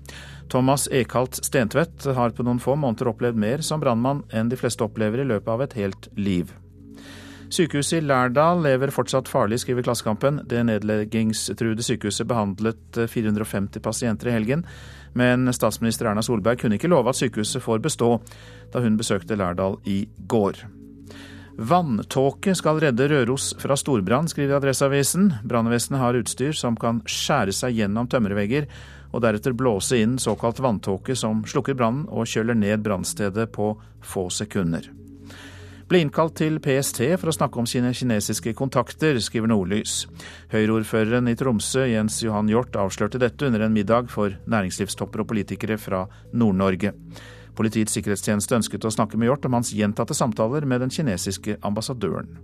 Thomas Ekalt Stentvedt har på noen få måneder opplevd mer som brannmann enn de fleste opplever i løpet av et helt liv. Sykehuset i Lærdal lever fortsatt farlig, skriver Klassekampen. Det nedleggingstruede sykehuset behandlet 450 pasienter i helgen. Men statsminister Erna Solberg kunne ikke love at sykehuset får bestå, da hun besøkte Lærdal i går. Vanntåke skal redde Røros fra storbrann, skriver Adresseavisen. Brannvesenet har utstyr som kan skjære seg gjennom tømmervegger, og deretter blåse inn såkalt vanntåke som slukker brannen og kjøler ned brannstedet på få sekunder ble innkalt til PST for å snakke om sine kinesiske kontakter, skriver Nordlys. Høyreordføreren i Tromsø, Jens Johan Hjort, avslørte dette under en middag for næringslivstopper og politikere fra Nord-Norge. Politiets sikkerhetstjeneste ønsket å snakke med Hjort om hans gjentatte samtaler med den kinesiske ambassadøren.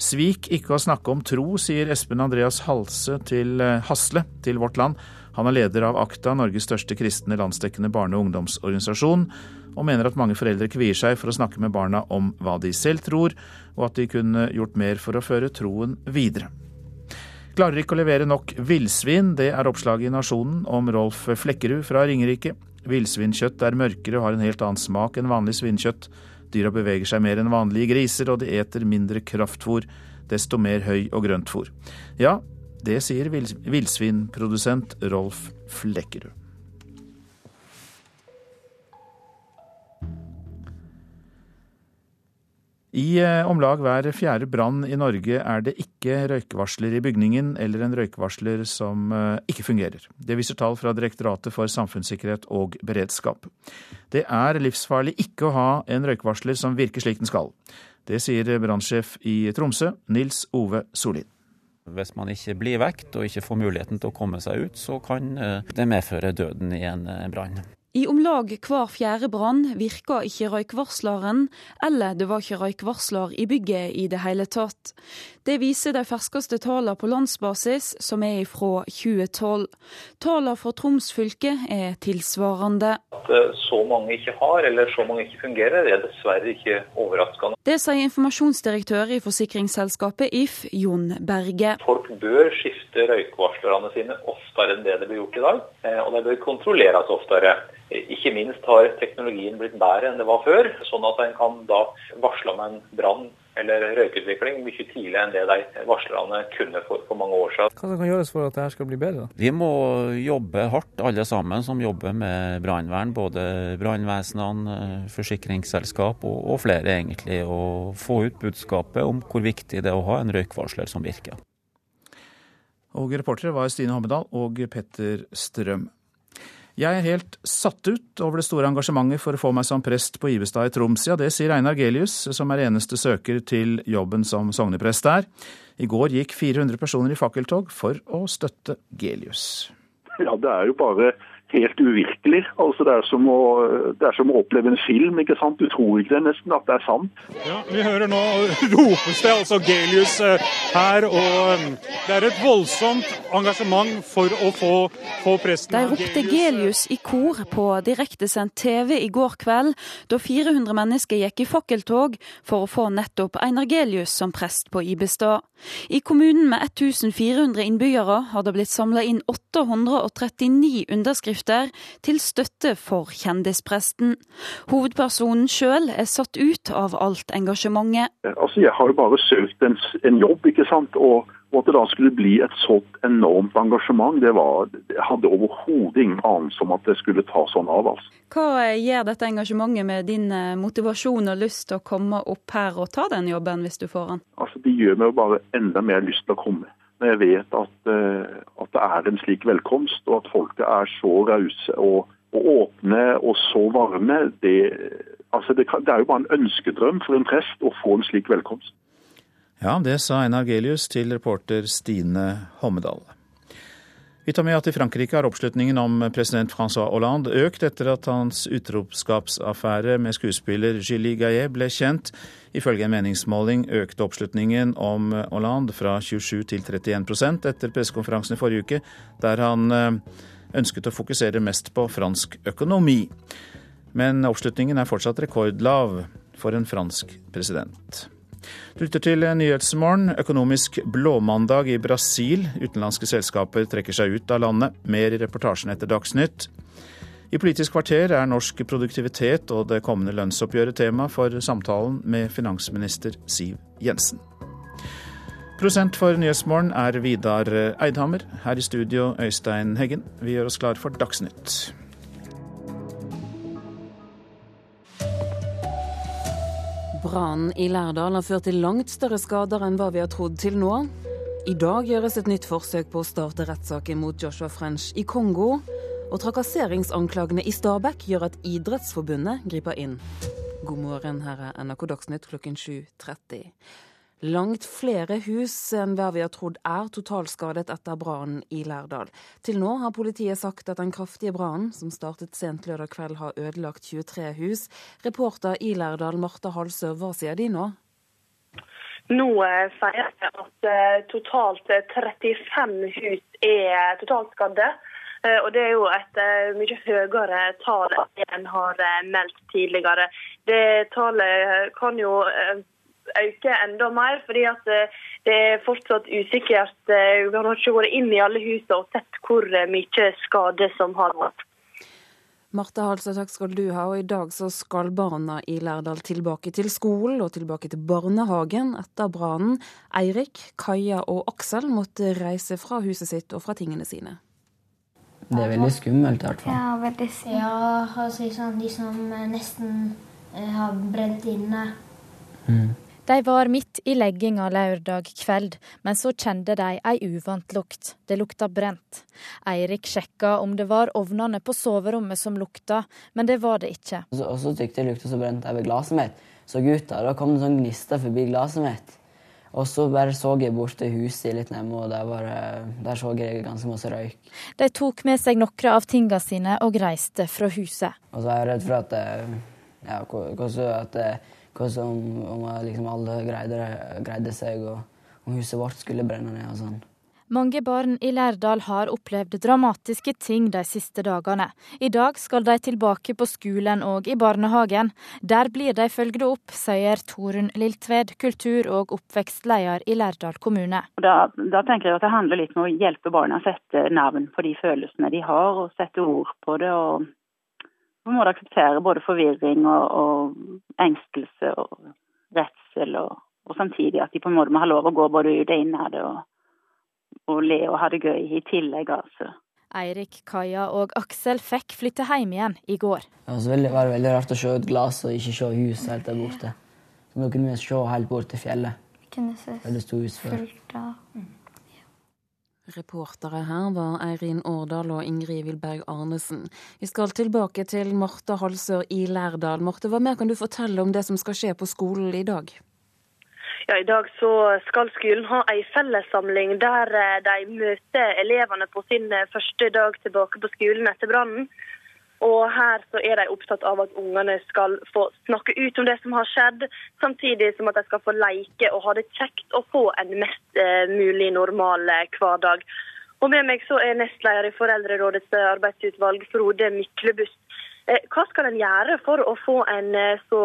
Svik ikke å snakke om tro, sier Espen Andreas Halse til eh, Hasle til Vårt Land. Han er leder av AKTA, Norges største kristne landsdekkende barne- og ungdomsorganisasjon, og mener at mange foreldre kvier seg for å snakke med barna om hva de selv tror, og at de kunne gjort mer for å føre troen videre. Klarer ikke å levere nok villsvin, det er oppslaget i Nasjonen om Rolf Flekkerud fra Ringerike. Villsvinkjøtt er mørkere og har en helt annen smak enn vanlig svinkjøtt. Dyra beveger seg mer enn vanlige griser, og de eter mindre kraftfôr, desto mer høy- og grøntfôr. Ja, det sier villsvinprodusent Rolf Flekkerud. I eh, om lag hver fjerde brann i Norge er det ikke røykvarsler i bygningen, eller en røykvarsler som eh, ikke fungerer. Det viser tall fra Direktoratet for samfunnssikkerhet og beredskap. Det er livsfarlig ikke å ha en røykvarsler som virker slik den skal. Det sier brannsjef i Tromsø, Nils Ove Solin. Hvis man ikke blir vekt og ikke får muligheten til å komme seg ut, så kan eh, det medføre døden i en brann. I om lag hver fjerde brann virka ikke røykvarsleren, eller det var ikke røykvarsler i bygget i det hele tatt. Det viser de ferskeste tallene på landsbasis, som er fra 2012. Tallene fra Troms fylke er tilsvarende. At eh, så mange ikke har, eller så mange ikke fungerer, er dessverre ikke overraskende. Det sier informasjonsdirektør i forsikringsselskapet If, Jon Berge. Folk bør skifte røykvarslerne sine oftere enn det det blir gjort i dag, eh, og de bør kontrolleres oftere. Ikke minst har teknologien blitt bedre enn det var før, sånn at en kan da varsle om en brann eller røykutvikling mye tidligere enn det de varslerne kunne for, for mange år siden. Hva kan gjøres for at dette skal bli bedre? Vi må jobbe hardt, alle sammen som jobber med brannvern. Både brannvesenene, forsikringsselskap og, og flere, egentlig. Og få ut budskapet om hvor viktig det er å ha en røykvarsler som virker. Og reportere var Stine Hammedal og Petter Strøm. Jeg er helt satt ut over det store engasjementet for å få meg som prest på Ivestad i Troms. Ja, det sier Einar Gelius, som er eneste søker til jobben som sogneprest der. I går gikk 400 personer i fakkeltog for å støtte Gelius. Ja, det er jo bare helt uvirkelig. Altså, det, er som å, det er som å oppleve en film. ikke sant? Du tror ikke det nesten at det er sant. Ja, Vi hører nå ropes det altså Gelius eh, her, og um, det er et voldsomt engasjement for å få, få presten De ropte Gelius i kor på direktesendt TV i går kveld, da 400 mennesker gikk i fakkeltog for å få nettopp Einar Gelius som prest på Ibestad. I kommunen med 1400 innbyggere har det blitt samla inn 839 underskrifter til støtte for kjendispresten. Hovedpersonen sjøl er satt ut av alt engasjementet. Altså, Jeg har jo bare søkt en, en jobb, ikke sant. og og at det da skulle bli et sånt enormt engasjement, det var, jeg hadde overhodet ingen anelse om at det skulle ta sånn av. altså. Hva gjør dette engasjementet med din eh, motivasjon og lyst til å komme opp her og ta den jobben, hvis du får den? Altså, Det gjør meg jo bare enda mer lyst til å komme. Når jeg vet at, uh, at det er en slik velkomst, og at folket er så rause og, og, åpne og så varme. Det, altså det, det er jo bare en ønskedrøm for en prest å få en slik velkomst. Ja, det sa Einar Gelius til reporter Stine Hommedal. Vi tar med at i Frankrike har oppslutningen om president Francois Hollande økt etter at hans utroskapsaffære med skuespiller Gilly Gaillet ble kjent. Ifølge en meningsmåling økte oppslutningen om Hollande fra 27 til 31 etter pressekonferansen i forrige uke, der han eh, ønsket å fokusere mest på fransk økonomi. Men oppslutningen er fortsatt rekordlav for en fransk president. Du lytter til Nyhetsmorgen. Økonomisk blåmandag i Brasil. Utenlandske selskaper trekker seg ut av landet. Mer i reportasjen etter Dagsnytt. I Politisk kvarter er norsk produktivitet og det kommende lønnsoppgjøret tema for samtalen med finansminister Siv Jensen. Prosent for Nyhetsmorgen er Vidar Eidhammer. Her i studio Øystein Heggen. Vi gjør oss klar for Dagsnytt. Brannen i Lærdal har ført til langt større skader enn hva vi har trodd til nå. I dag gjøres et nytt forsøk på å starte rettssaken mot Joshua French i Kongo. Og trakasseringsanklagene i Stabekk gjør at Idrettsforbundet griper inn. God morgen, her er NRK Dagsnytt klokken 7.30. Langt flere hus enn hva vi har trodd er totalskadet etter brannen i Lærdal. Til nå har politiet sagt at den kraftige brannen, som startet sent lørdag kveld, har ødelagt 23 hus. Reporter i Lærdal, Marte Halsø, hva sier de nå? Nå eh, sier de at eh, totalt 35 hus er totalskadde. Eh, og Det er jo et mye høyere tall enn en har meldt tidligere. Det tallet kan jo øke enda mer, fordi at det er fortsatt usikkert. Vi har ikke vært inn i alle husene og sett hvor mye skade som har vært. Marte Halse, takk skal du ha. Og I dag så skal barna i Lærdal tilbake til skolen og tilbake til barnehagen etter brannen. Eirik, Kaja og Aksel måtte reise fra huset sitt og fra tingene sine. Det er veldig skummelt i hvert fall. Ja, veldig Ja, altså, sånn, de som nesten har brent inne. Mm. De var midt i legginga lørdag kveld, men så kjente de ei uvant lukt. Det lukta brent. Eirik sjekka om det var ovnene på soverommet som lukta, men det var det ikke. Og så tykte jeg lukta så brent over glasset mitt. Så gutta, da kom det sånn gnister forbi glasset mitt. Og så bare så jeg bort til huset litt nærme, og der, var, der så jeg ganske masse røyk. De tok med seg noen av tingene sine og reiste fra huset. Og så er jeg redd for at, ja, at hvordan om, om liksom alle greide, greide, seg, og om huset vårt skulle brenne ned og sånn. Mange barn i Lærdal har opplevd dramatiske ting de siste dagene. I dag skal de tilbake på skolen og i barnehagen. Der blir de følgd opp, sier Torunn Liltved, kultur- og oppvekstleder i Lærdal kommune. Da, da, tenker jeg at det handler litt om å hjelpe barna å sette navn på de følelsene de har, og sette ord på det. og man må akseptere både forvirring og, og engstelse og redsel, og, og, samtidig at de på en måte må ha lov å gå både ut og inn av det og, og le og ha det gøy i tillegg. altså. Eirik, Kaja og Aksel fikk flytte hjem igjen i går. Det var veldig, var veldig rart å se et glasset og ikke se hus helt der borte. Så nå kunne vi se helt bort til fjellet. Vi kunne se fullt av Reportere her var Eirin Årdal og Ingrid Wilberg Arnesen. Vi skal tilbake til Marte Halsør i Lærdal. Marte, hva mer kan du fortelle om det som skal skje på skolen i dag? Ja, I dag så skal skolen ha en fellessamling der eh, de møter elevene på sin eh, første dag tilbake på skolen etter brannen. Og her så er de opptatt av at ungene skal få snakke ut om det som har skjedd, samtidig som at de skal få leke og ha det kjekt og få en mest eh, mulig normal hverdag. Og med meg så er nestleder i Foreldrerådets arbeidsutvalg, Frode Myklebust. Hva skal en gjøre for å få en så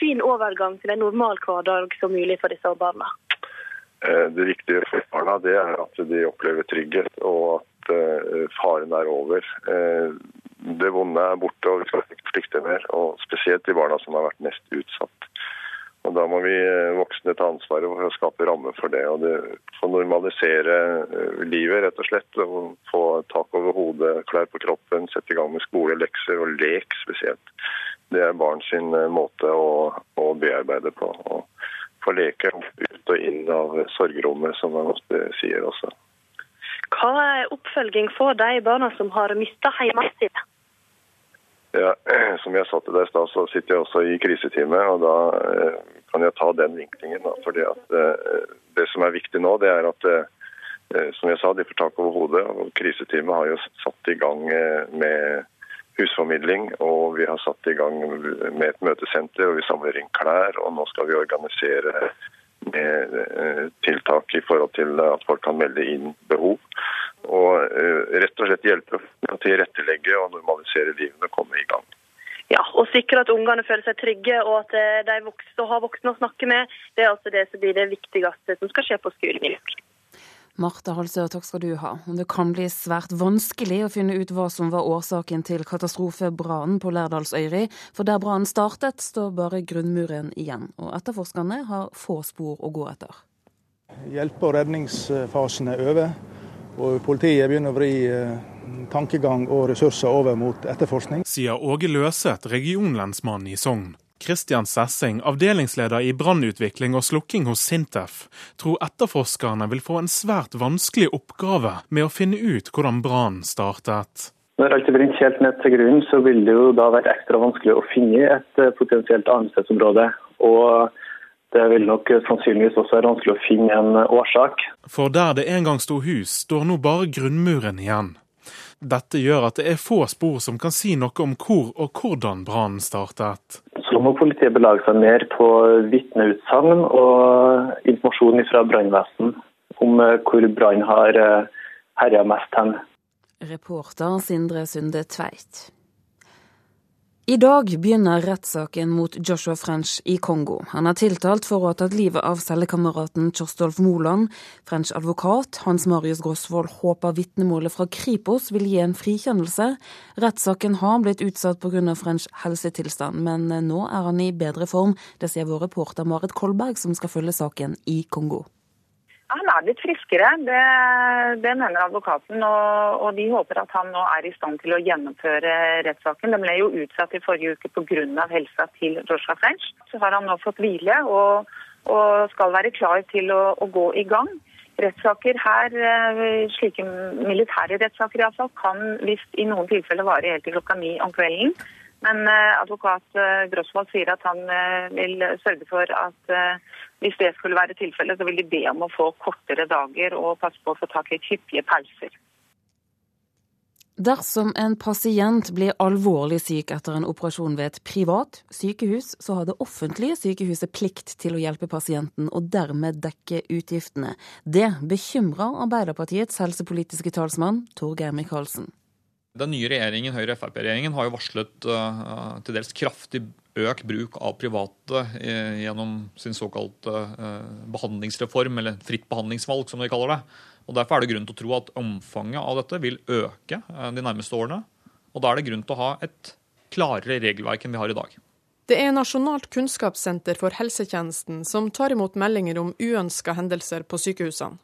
fin overgang til en normal hverdag som mulig for disse barna? Eh, det viktige for barna det er at de opplever trygghet og at eh, faren er over. Eh, det vonde er borte og vi skal ikke flykte mer. og Spesielt de barna som har vært mest utsatt. Og Da må vi voksne ta ansvaret for å skape rammer for det. og det, Få normalisere livet, rett og slett. og Få tak over hodet, klær på kroppen, sette i gang med skole, lekser og lek spesielt. Det er barn sin eh, måte å, å bearbeide på. Og få leke ut og inn av sorgrommet, som man ofte sier også. Hva er oppfølging for de barna som har mista hjemmet sine? Ja, som jeg sa til deg i stad, så sitter jeg også i kriseteamet. og da eh, kan jeg ta den vinklingen. Da, fordi eh, Det som er viktig nå, det er at som jeg sa, de får tak over hodet. og Kriseteamet har jo satt i gang med husformidling, og vi har satt i gang med et møtesenter, og vi samler inn klær. Og nå skal vi organisere med eh, tiltak i forhold til at folk kan melde inn behov. Og eh, rett og slett hjelpe til å tilrettelegge og normalisere livene og komme i gang. Ja, og sikre at ungene føler seg trygge og at eh, de voksne, har voksne å snakke med. Det er altså det som blir det viktigste som skal skje på skolen i dag. Marte Halsør, takk skal du ha. Det kan bli svært vanskelig å finne ut hva som var årsaken til katastrofebrannen på Lærdalsøyri, for der brannen startet, står bare grunnmuren igjen. Og etterforskerne har få spor å gå etter. Hjelpe- og redningsfasen er over, og politiet begynner å vri eh, tankegang og ressurser over mot etterforskning. Sier Åge Løseth, regionlensmann i Sogn. Kristian Sessing, avdelingsleder i brannutvikling og slukking hos Sintef, tror etterforskerne vil få en svært vanskelig oppgave med å finne ut hvordan brannen startet. Når alt er brent helt ned til grunnen, så vil det jo da være ekstra vanskelig å finne et eh, potensielt anvendelsesområde. Og det vil nok sannsynligvis også være vanskelig å finne en årsak. For der det en gang sto hus, står nå bare grunnmuren igjen. Dette gjør at det er få spor som kan si noe om hvor og hvordan brannen startet. Så må politiet belage seg mer på vitneutsagn og informasjon fra brannvesen om eh, hvor brann har eh, herja mest hen. Reporter Sindre Sunde Tveit. I dag begynner rettssaken mot Joshua French i Kongo. Han er tiltalt for å ha tatt livet av cellekameraten Kjostolf Moland. French advokat Hans Marius Grosvold håper vitnemålet fra Kripos vil gi en frikjennelse. Rettssaken har blitt utsatt pga. French helsetilstand, men nå er han i bedre form. Det sier vår reporter Marit Kolberg, som skal følge saken i Kongo. Han er blitt friskere, det, det mener advokaten. Og, og, de håper at han nå er i stand til å gjennomføre rettssaken. Den ble jo utsatt i forrige uke pga. helsa til Joshua French. Så har han nå fått hvile og, og skal være klar til å, å gå i gang. Rettssaker her, eh, slike militære rettssaker iallfall, kan hvis i noen tilfeller vare helt til klokka ni om kvelden. Men eh, advokat eh, Grosvold sier at han vil sørge for at hvis det skulle være tilfellet, så vil de be om å få kortere dager og passe på å få tak i hyppige pauser. Dersom en pasient blir alvorlig syk etter en operasjon ved et privat sykehus, så har det offentlige sykehuset plikt til å hjelpe pasienten og dermed dekke utgiftene. Det bekymrer Arbeiderpartiets helsepolitiske talsmann Torgeir Micaelsen. Den nye regjeringen, Høyre-Frp-regjeringen har jo varslet uh, til dels kraftig økt bruk av private uh, gjennom sin såkalte uh, behandlingsreform, eller fritt behandlingsvalg, som de kaller det. Og Derfor er det grunn til å tro at omfanget av dette vil øke de nærmeste årene. Og Da er det grunn til å ha et klarere regelverk enn vi har i dag. Det er Nasjonalt kunnskapssenter for helsetjenesten som tar imot meldinger om uønska hendelser på sykehusene.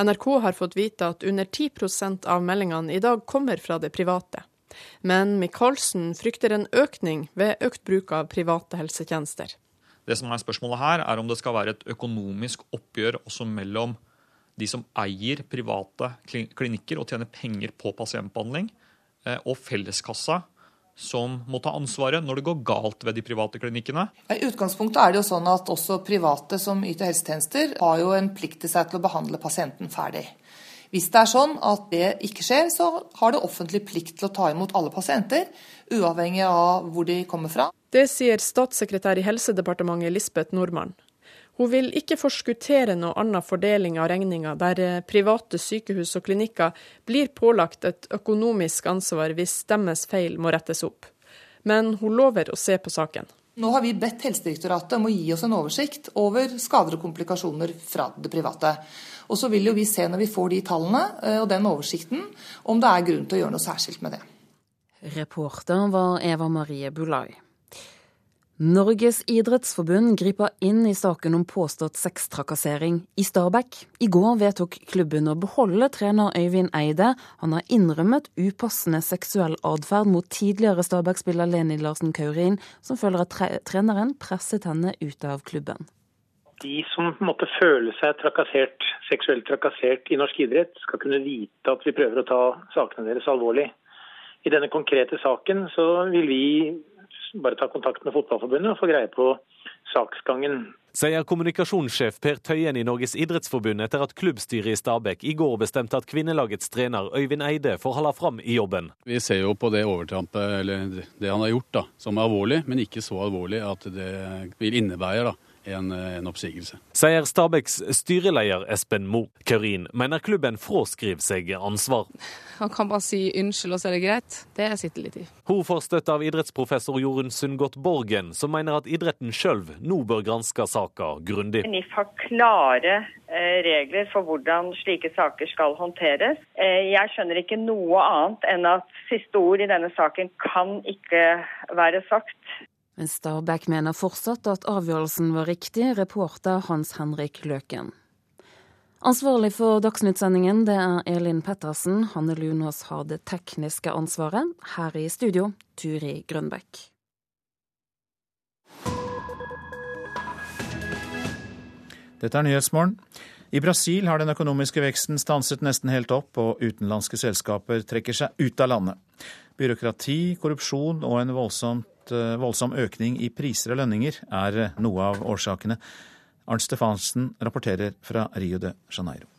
NRK har fått vite at under 10 av meldingene i dag kommer fra det private. Men Michaelsen frykter en økning ved økt bruk av private helsetjenester. Det som er Spørsmålet her er om det skal være et økonomisk oppgjør også mellom de som eier private klinikker og tjener penger på pasientbehandling, eh, og felleskassa som må ta ansvaret når det går galt ved de private klinikkene? I utgangspunktet er det jo sånn at også private som yter helsetjenester, har jo en plikt til seg til å behandle pasienten ferdig. Hvis det er sånn at det ikke skjer, så har det offentlig plikt til å ta imot alle pasienter, uavhengig av hvor de kommer fra. Det sier statssekretær i Helsedepartementet Lisbeth Nordmann. Hun vil ikke forskuttere noe annen fordeling av regninga der eh, private sykehus og klinikker blir pålagt et økonomisk ansvar hvis deres feil må rettes opp. Men hun lover å se på saken. Nå har vi bedt Helsedirektoratet om å gi oss en oversikt over skader og komplikasjoner fra det private. Og så vil jo vi se når vi får de tallene eh, og den oversikten, om det er grunn til å gjøre noe særskilt med det. Reporter var Eva Marie Bulai. Norges idrettsforbund griper inn i saken om påstått sextrakassering i Stabæk. I går vedtok klubben å beholde trener Øyvind Eide. Han har innrømmet upassende seksuell atferd mot tidligere Stabæk-spiller Leni Larsen Kaurin, som føler at tre treneren presset henne ut av klubben. De som måtte føle seg trakassert, seksuelt trakassert i norsk idrett, skal kunne vite at vi prøver å ta sakene deres alvorlig. I denne konkrete saken så vil vi bare ta kontakt med Fotballforbundet og få greie på saksgangen. Sier kommunikasjonssjef Per Tøyen i Norges idrettsforbund etter at klubbstyret i Stabæk i går bestemte at kvinnelagets trener Øyvind Eide får holde fram i jobben. Vi ser jo på det overtrampet, eller det han har gjort, da, som er alvorlig, men ikke så alvorlig at det vil innebære da, en, en, oppsigelse. Sier Stabæks styreleder Espen Mo. Kaurin mener klubben fraskriver seg ansvar. Han kan bare si unnskyld, og så er det greit. Det sitter litt i. Hun får støtte av idrettsprofessor Jorunn Sundgodt Borgen, som mener at idretten sjøl nå bør granske saka grundig. NIF har klare eh, regler for hvordan slike saker skal håndteres. Eh, jeg skjønner ikke noe annet enn at siste ord i denne saken kan ikke være sagt. Men Stabæk mener fortsatt at avgjørelsen var riktig, reporter Hans Henrik Løken. Ansvarlig for Dagsnytt-sendingen det er Elin Pettersen. Hanne Lunås har det tekniske ansvaret. Her i studio, Turi Grønbekk. Dette er Nyhetsmorgen. I Brasil har den økonomiske veksten stanset nesten helt opp, og utenlandske selskaper trekker seg ut av landet. Byråkrati, korrupsjon og en voldsomt voldsom økning i priser og lønninger er eh, noe av årsakene. Arnt Stefansen rapporterer fra Rio de Janeiro.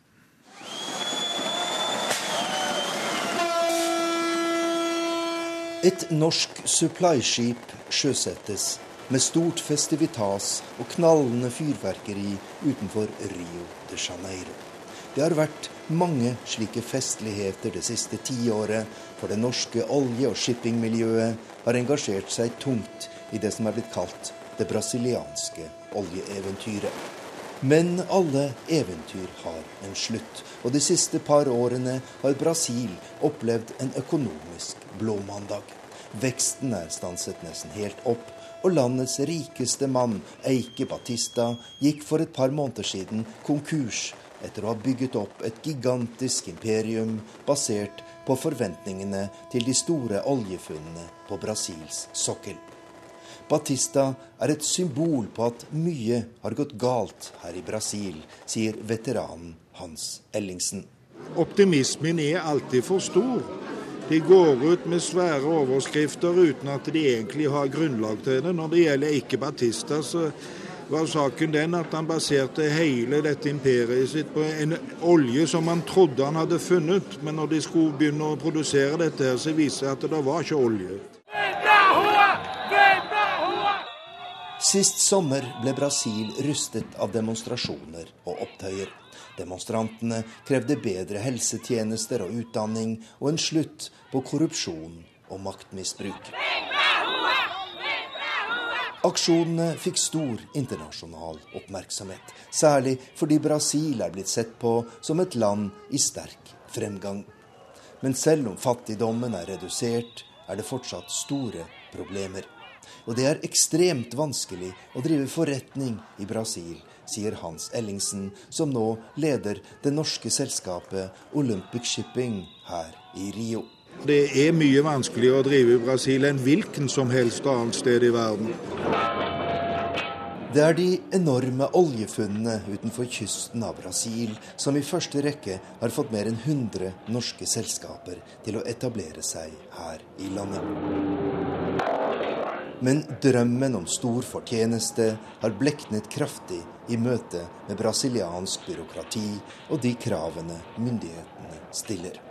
Et norsk supplyskip sjøsettes med stort festivitas og knallende fyrverkeri utenfor Rio de Janeiro. Det har vært mange slike festligheter det siste tiåret, for det norske olje- og shippingmiljøet har engasjert seg tungt i det som er blitt kalt det brasilianske oljeeventyret. Men alle eventyr har en slutt, og de siste par årene har Brasil opplevd en økonomisk blåmandag. Veksten er stanset nesten helt opp, og landets rikeste mann, Eike Batista, gikk for et par måneder siden konkurs etter å ha bygget opp et gigantisk imperium basert på forventningene til de store oljefunnene på Brasils sokkel. Batista er et symbol på at mye har gått galt her i Brasil, sier veteranen Hans Ellingsen. Optimismen er alltid for stor. De går ut med svære overskrifter uten at de egentlig har grunnlag til det. Når det gjelder ikke Batista, så var saken den at han baserte hele dette imperiet sitt på en olje som han trodde han hadde funnet. Men når de skulle begynne å produsere dette, her, så viste det at det var ikke olje. Sist sommer ble Brasil rustet av demonstrasjoner og opptøyer. Demonstrantene krevde bedre helsetjenester og utdanning, og en slutt på korrupsjon og maktmisbruk. Aksjonene fikk stor internasjonal oppmerksomhet, særlig fordi Brasil er blitt sett på som et land i sterk fremgang. Men selv om fattigdommen er redusert, er det fortsatt store problemer. Og det er ekstremt vanskelig å drive forretning i Brasil, sier Hans Ellingsen, som nå leder det norske selskapet Olympic Shipping her i Rio. Det er mye vanskeligere å drive i Brasil enn hvilken som helst annet sted i verden. Det er de enorme oljefunnene utenfor kysten av Brasil som i første rekke har fått mer enn 100 norske selskaper til å etablere seg her i landet. Men drømmen om stor fortjeneste har bleknet kraftig i møte med brasiliansk byråkrati og de kravene myndighetene stiller.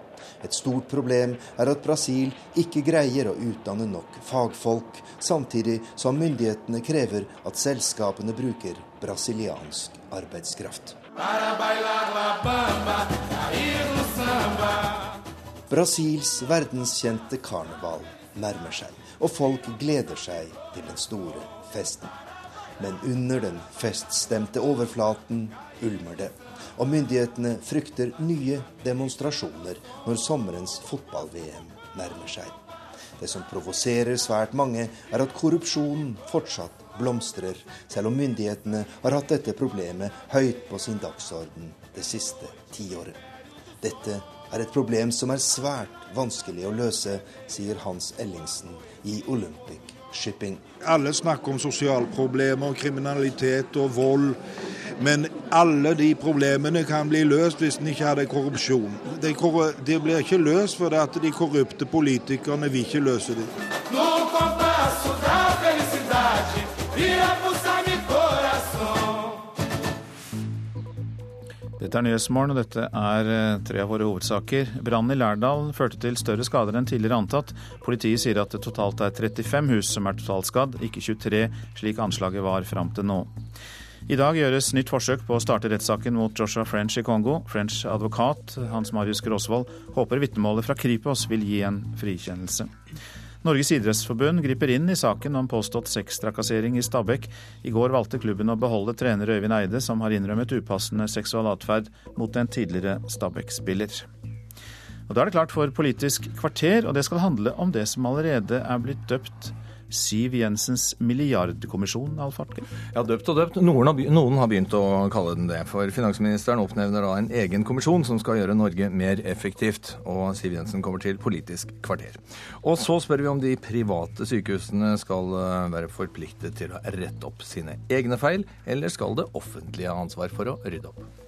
Et stort problem er at Brasil ikke greier å utdanne nok fagfolk, samtidig som myndighetene krever at selskapene bruker brasiliansk arbeidskraft. Brasils verdenskjente karneval nærmer seg, og folk gleder seg til den store festen. Men under den feststemte overflaten ulmer det og myndighetene frykter nye demonstrasjoner når sommerens fotball-VM nærmer seg. Det som provoserer svært mange, er at korrupsjonen fortsatt blomstrer, selv om myndighetene har hatt dette problemet høyt på sin dagsorden det siste tiåret. Dette er et problem som er svært vanskelig å løse, sier Hans Ellingsen i Olympic Shipping. Alle snakker om sosialproblemer, kriminalitet og vold. Men alle de problemene kan bli løst hvis en ikke hadde korrupsjon. De, de blir ikke løst fordi at de korrupte politikerne vil ikke løse det. Dette er Nyhetsmorgen, og dette er eh, tre av våre hovedsaker. Brannen i Lærdal førte til større skader enn tidligere antatt. Politiet sier at det totalt er 35 hus som er totalskadd, ikke 23, slik anslaget var fram til nå. I dag gjøres nytt forsøk på å starte rettssaken mot Joshua French i Kongo. French advokat Hans Marius Gråsvold håper vitnemålet fra Kripos vil gi en frikjennelse. Norges idrettsforbund griper inn i saken om påstått sextrakassering i Stabekk. I går valgte klubben å beholde trener Øyvind Eide, som har innrømmet upassende seksual atferd mot en tidligere Stabæk-spiller. Og Da er det klart for Politisk kvarter, og det skal handle om det som allerede er blitt døpt Siv Jensens milliardkommisjon, Alf Artke? Ja, døpt og døpt. Noen har, noen har, begynt å kalle den det. For finansministeren oppnevner da en egen kommisjon som skal gjøre Norge mer effektivt. Og Siv Jensen kommer til Politisk kvarter. Og så spør vi om de private sykehusene skal eh, være forpliktet til å rette opp sine egne feil, eller skal det offentlige ha ansvar for å rydde opp?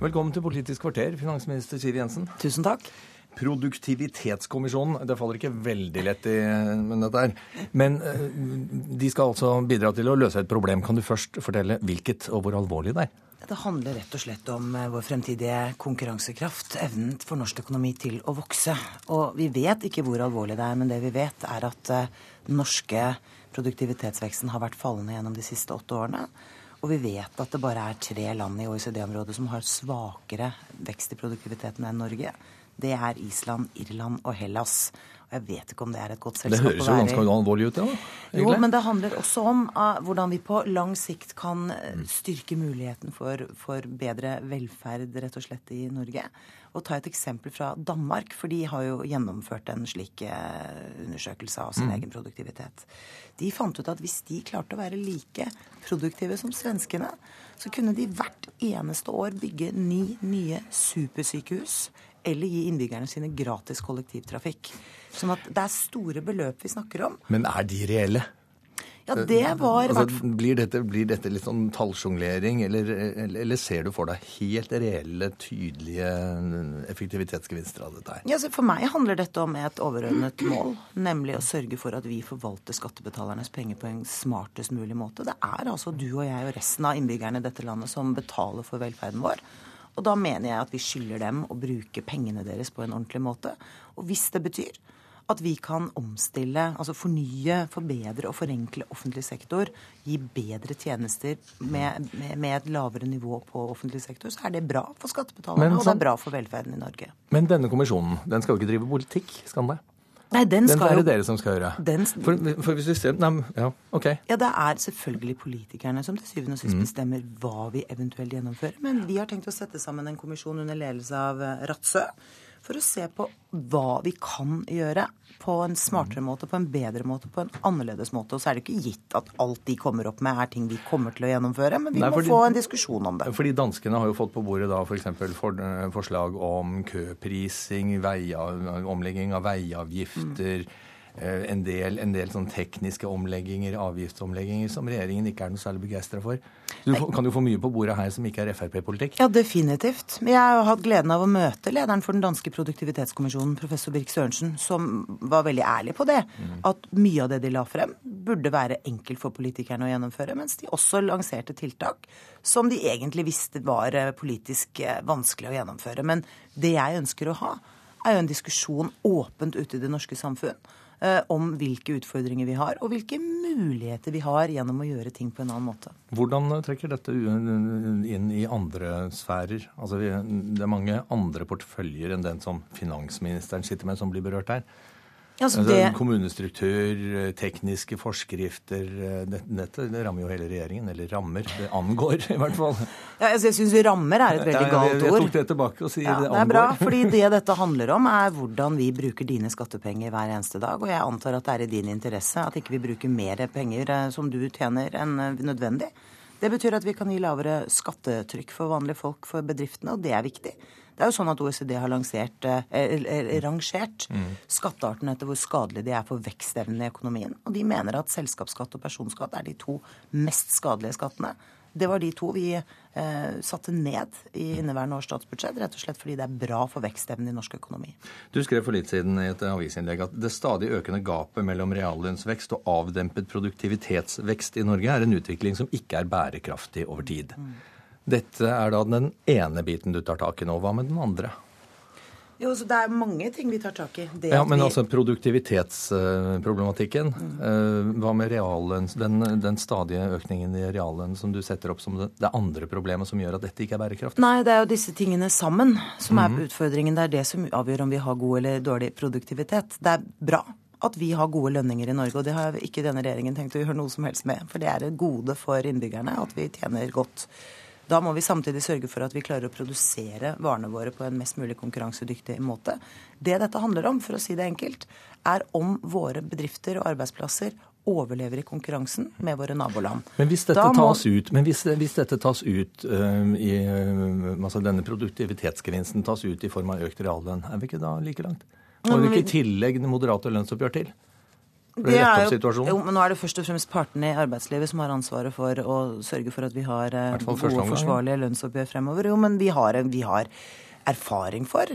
Velkommen til Politisk kvarter, finansminister Siv Jensen. Tusen takk. Produktivitetskommisjonen, det faller ikke veldig lett i men dette her. Men eh, de skal altså bidra til å løse et problem. Kan du først fortelle hvilket og hvor alvorlig det er? Det handler rett og slett om eh, vår fremtidige konkurransekraft, evnen for norsk økonomi til å vokse. Og vi vet ikke hvor alvorlig det er, men det vi vet er at eh, den norske produktivitetsveksten har vært fallende gjennom de siste åtte årene. Og vi vet at det bare er tre land i OECD-området som har svakere vekst i produktiviteten enn Norge. Det er Island, Irland og Hellas. Jeg vet ikke om det er et godt selskap å være i. Det høres jo ganske alvorlig ut, ja. Egentlig. Jo, men det handler også om uh, hvordan vi på lang sikt kan uh, styrke muligheten for, for, bedre velferd rett og slett i Norge. Og ta et eksempel fra Danmark, for de har jo gjennomført en slik uh, undersøkelse av sin mm. egen produktivitet. De fant ut at hvis de klarte å være like produktive som svenskene, så kunne de hvert eneste år bygge ni nye supersykehus eller gi innbyggerne sine gratis kollektivtrafikk. Sånn at det er store beløp vi snakker om. Men er de reelle? Ja, det var altså, blir, dette, blir, dette, litt sånn tallsjonglering, eller, eller, ser du for deg helt reelle, tydelige effektivitetsgevinster av dette her? Ja, for meg handler dette om et overordnet mål, nemlig å sørge for at vi forvalter skattebetalernes penger på en smartest mulig måte. Det er altså du og jeg og resten av innbyggerne i dette landet som betaler for velferden vår. Og da mener jeg at vi skylder dem å bruke pengene deres på en ordentlig måte. Og hvis det betyr at vi kan omstille, altså fornye, forbedre og forenkle offentlig sektor, gi bedre tjenester med, med, med et lavere nivå på offentlig sektor, så er det bra for skattebetalerne, og det er bra for velferden i Norge. Men denne kommisjonen, den skal jo ikke drive politikk, skal den det? Nei, den, den er det dere som skal gjøre. Den, for, for, hvis vi ser, nei, ja, ok. Ja, Det er selvfølgelig politikerne som til syvende og sist mm. bestemmer hva vi eventuelt gjennomfører. Men vi har tenkt å sette sammen en kommisjon under ledelse av eh, Ratsø for å se på hva vi kan gjøre på en smartere måte, på en bedre måte, på en annerledes måte. Og så er det ikke gitt at alt de kommer opp med, er ting vi kommer til å gjennomføre, men vi Nei, fordi, må få en diskusjon om det. Fordi danskene har jo fått på bordet da f.eks. For, eh, forslag om køprising, veia, omlegging av veiavgifter. Mm. Eh, en del, en del sånn tekniske omlegginger, avgiftsomlegginger, som regjeringen ikke er noe særlig begeistra for. Du kan jo få mye på bordet her som ikke er Frp-politikk. Ja, definitivt. Jeg har hatt gleden av å møte lederen for den danske produktivitetskommisjonen, professor Birk Sørensen, som var veldig ærlig på det. Mm. At mye av det de la frem, burde være enkelt for politikerne å gjennomføre. Mens de også lanserte tiltak som de egentlig visste var eh, politisk eh, vanskelig å gjennomføre. Men det jeg ønsker å ha, er jo en diskusjon åpent ute i det norske samfunn om hvilke utfordringer vi har, og hvilke muligheter vi har gjennom å gjøre ting på en annen måte. Hvordan trekker dette inn i andre sfærer? Altså, det er mange andre porteføljer enn den som finansministeren sitter med, som blir berørt her. Altså, altså, det... Kommunestruktur, tekniske forskrifter Dette, dette det rammer jo hele regjeringen. Eller rammer. Det angår, i hvert fall. Ja, altså, jeg syns rammer er et veldig ja, galt ord. Jeg tok det tilbake og sier ja, det angår. Det er bra, fordi det dette handler om, er hvordan vi bruker dine skattepenger hver eneste dag. Og jeg antar at det er i din interesse at ikke vi bruker mer penger eh, som du tjener enn eh, nødvendig. Det betyr at vi kan gi lavere skattetrykk for vanlige folk, for bedriftene, og det er viktig. Det er jo sånn at OECD har lansert, eh, rangert mm. skatteartene etter hvor skadelige de er for vekstevnen i økonomien. Og de mener at selskapsskatt og personskatt er de to mest skadelige skattene. Det var de to vi eh, satte ned i inneværende års statsbudsjett, rett og slett fordi det er bra for vekstevnen i norsk økonomi. Du skrev for litt siden i et avisinnlegg at det stadig økende gapet mellom reallønnsvekst og avdempet produktivitetsvekst i Norge er en utvikling som ikke er bærekraftig over tid. Mm. Dette er da den ene biten du tar tak i nå. Hva med den andre? Jo, så Det er mange ting vi tar tak i. Det ja, Men vi... altså produktivitetsproblematikken. Mm. Eh, hva med reallønn, den, den, stadige økningen i reallønn som du setter opp som det, det, andre problemet som gjør at dette ikke er bærekraftig? Nei, det er jo disse tingene sammen som er mm. utfordringen. Det er det som avgjør om vi har god eller dårlig produktivitet. Det er bra at vi har gode lønninger i Norge, og det har ikke denne regjeringen tenkt å gjøre noe som helst med. For det er et gode for innbyggerne at vi tjener godt. Da må vi samtidig sørge for at vi klarer å produsere varene våre på en mest mulig konkurransedyktig måte. Det dette handler om, for å si det enkelt, er om våre bedrifter og arbeidsplasser overlever i konkurransen med våre naboland. Men hvis dette må... tas ut, hvis, hvis dette tas ut uh, i, altså denne produktivitetsgevinsten tas ut i form av økt reallønn, er vi ikke da like langt? Har vi ikke i tillegg moderate lønnsoppgjør til? Det er jo, jo, men nå er det først og fremst partene i arbeidslivet som har ansvaret for å sørge for at vi har eh, gode og forsvarlige lønnsoppgjør fremover. Jo, men vi har, vi har, erfaring for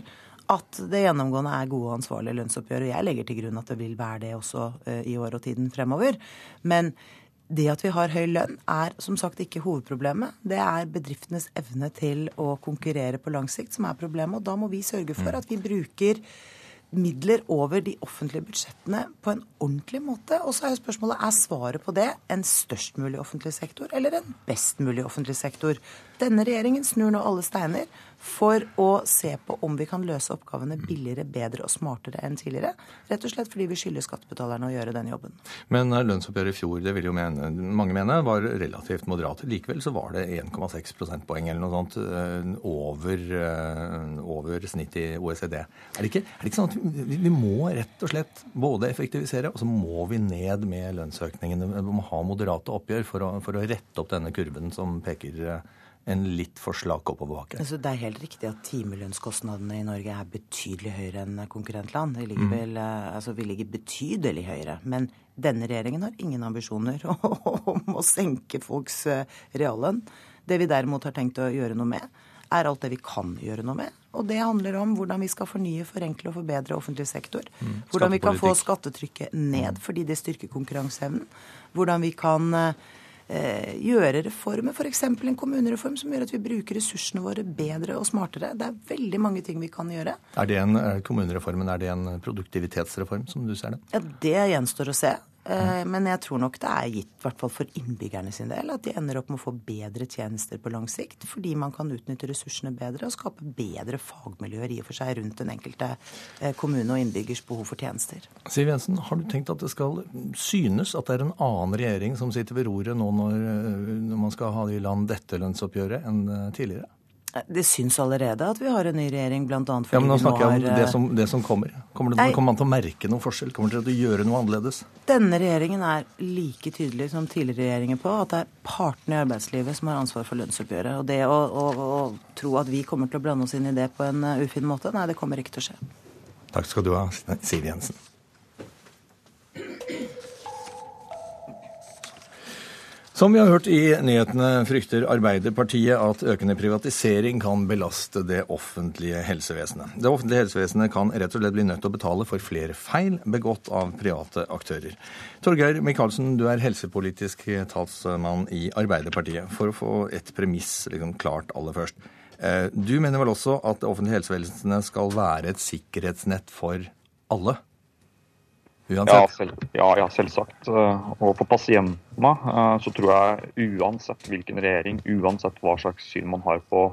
at det gjennomgående er gode og ansvarlige lønnsoppgjør. Og jeg legger til grunn at det vil være det også uh, i år og tiden fremover. Men det at vi har høy lønn, er som sagt ikke hovedproblemet. Det er bedriftenes evne til å konkurrere på lang sikt som er problemet. Og da må vi sørge for mm. at vi bruker midler over de offentlige budsjettene på en ordentlig måte. Og så er jo spørsmålet er svaret på det en størst mulig offentlig sektor eller en best mulig offentlig sektor. Denne regjeringen snur nå alle steiner for å se på om vi kan løse oppgavene billigere, bedre og smartere enn tidligere. Rett og slett fordi vi skylder skattebetalerne å gjøre den jobben. Men lønnsoppgjøret i fjor, det vil jo mene, mange mene, var relativt moderat. Likevel så var det 1,6 prosentpoeng eller noe sånt eh, over, eh, over snittet i OECD. Er det, ikke, er det ikke sånn at vi, må rett og slett både effektivisere, og så må vi ned med lønnsøkningene? Vi må ha moderate oppgjør for å, for å rette opp denne kurven som peker eh, en litt for slak oppoverbakke. Altså, det er helt riktig at timelønnskostnadene i Norge er betydelig høyere enn konkurrentland. Vi ligger, mm. vel, eh, altså, vi ligger betydelig høyere. Men denne regjeringen har ingen ambisjoner om å senke folks eh, reallønn. Det vi derimot har tenkt å gjøre noe med, er alt det vi kan gjøre noe med. Og det handler om hvordan vi skal fornye, forenkle og forbedre offentlig sektor. Mm. Hvordan vi kan få skattetrykket ned fordi det styrker konkurranseevnen. Hvordan vi kan Eh, gjøre reformer, f.eks. en kommunereform som gjør at vi bruker ressursene våre bedre og smartere. Det er veldig mange ting vi kan gjøre. Er det en, er kommunereformen er det en produktivitetsreform, som du ser det? Ja, Det gjenstår å se. Eh, men jeg tror nok det er gitt, i hvert fall for innbyggerne sin del, at de ender opp med å få bedre tjenester på lang sikt. Fordi man kan utnytte ressursene bedre og skape bedre fagmiljøer i og for seg rundt den enkelte eh, kommune og innbyggers behov for tjenester. Siv Jensen, har du tenkt at det skal synes at det er en annen regjering som sitter ved roret nå når, eh, når man skal ha i land dette lønnsoppgjøret enn tidligere? Det syns allerede at vi har en ny regjering, bl.a. fordi ja, men nå snakker jeg om det som, det som kommer. Kommer, det, kommer, man til å merke noen forskjell? Kommer dere til å gjøre noe annerledes? Denne regjeringen er like tydelig som tidligere regjeringer på at det er partene i arbeidslivet som har ansvar for lønnsoppgjøret. Og det å, å, å tro at vi kommer til å blande oss inn i det på en uh, ufin måte, nei, det kommer ikke til å skje. Takk skal du ha, Siv Jensen. Som vi har hørt i nyhetene, frykter Arbeiderpartiet at økende privatisering kan belaste det offentlige helsevesenet. Det offentlige helsevesenet kan rett og slett bli nødt til å betale for flere feil begått av private aktører. Torgeir Micaelsen, du er helsepolitisk talsmann i Arbeiderpartiet. For å få et premiss liksom, klart aller først. Eh, du mener vel også at det offentlige helsevesenet skal være et sikkerhetsnett for alle? Ja, selv, ja, ja, selvsagt. Eh, og for pasientene eh, så tror jeg uansett hvilken regjering, uansett hva slags syn man har på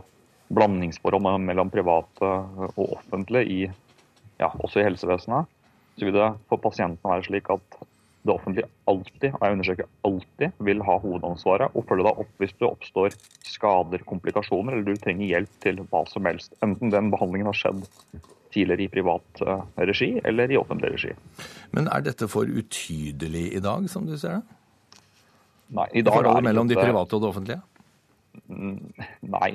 blandingsforhold mellom private og offentlige, i, ja, også i helsevesenet, så vil det for pasientene være slik at det offentlige alltid, og jeg understreker alltid, vil ha hovedansvaret og følge deg opp hvis det oppstår skader, komplikasjoner, eller du trenger hjelp til hva som helst. Enten den behandlingen har skjedd tidligere i privat eh, regi eller i offentlig regi. Men er dette for utydelig i dag, som du ser det? Nei, i dag Forholdet mellom de private og det offentlige? Mm, nei,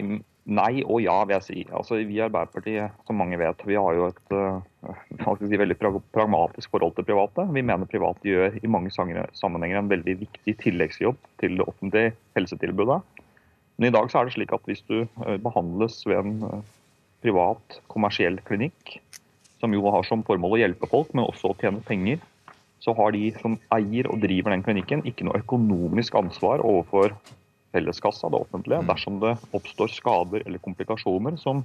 nei, og ja, vil jeg si. Altså, vi i Arbeiderpartiet, som mange vet, vi har jo et uh, si, veldig pragmatisk forhold til private. Vi mener private gjør i mange sammenhenger en veldig viktig tilleggsjobb til det offentlige helsetilbudet. Men i dag så er det slik at hvis du uh, behandles ved en privat, kommersiell klinikk, som jo har som formål å hjelpe folk, men også å tjene penger, så har de som eier og driver den klinikken, ikke noe økonomisk ansvar overfor felleskassa, det offentlige, mm. dersom det oppstår skader eller komplikasjoner som,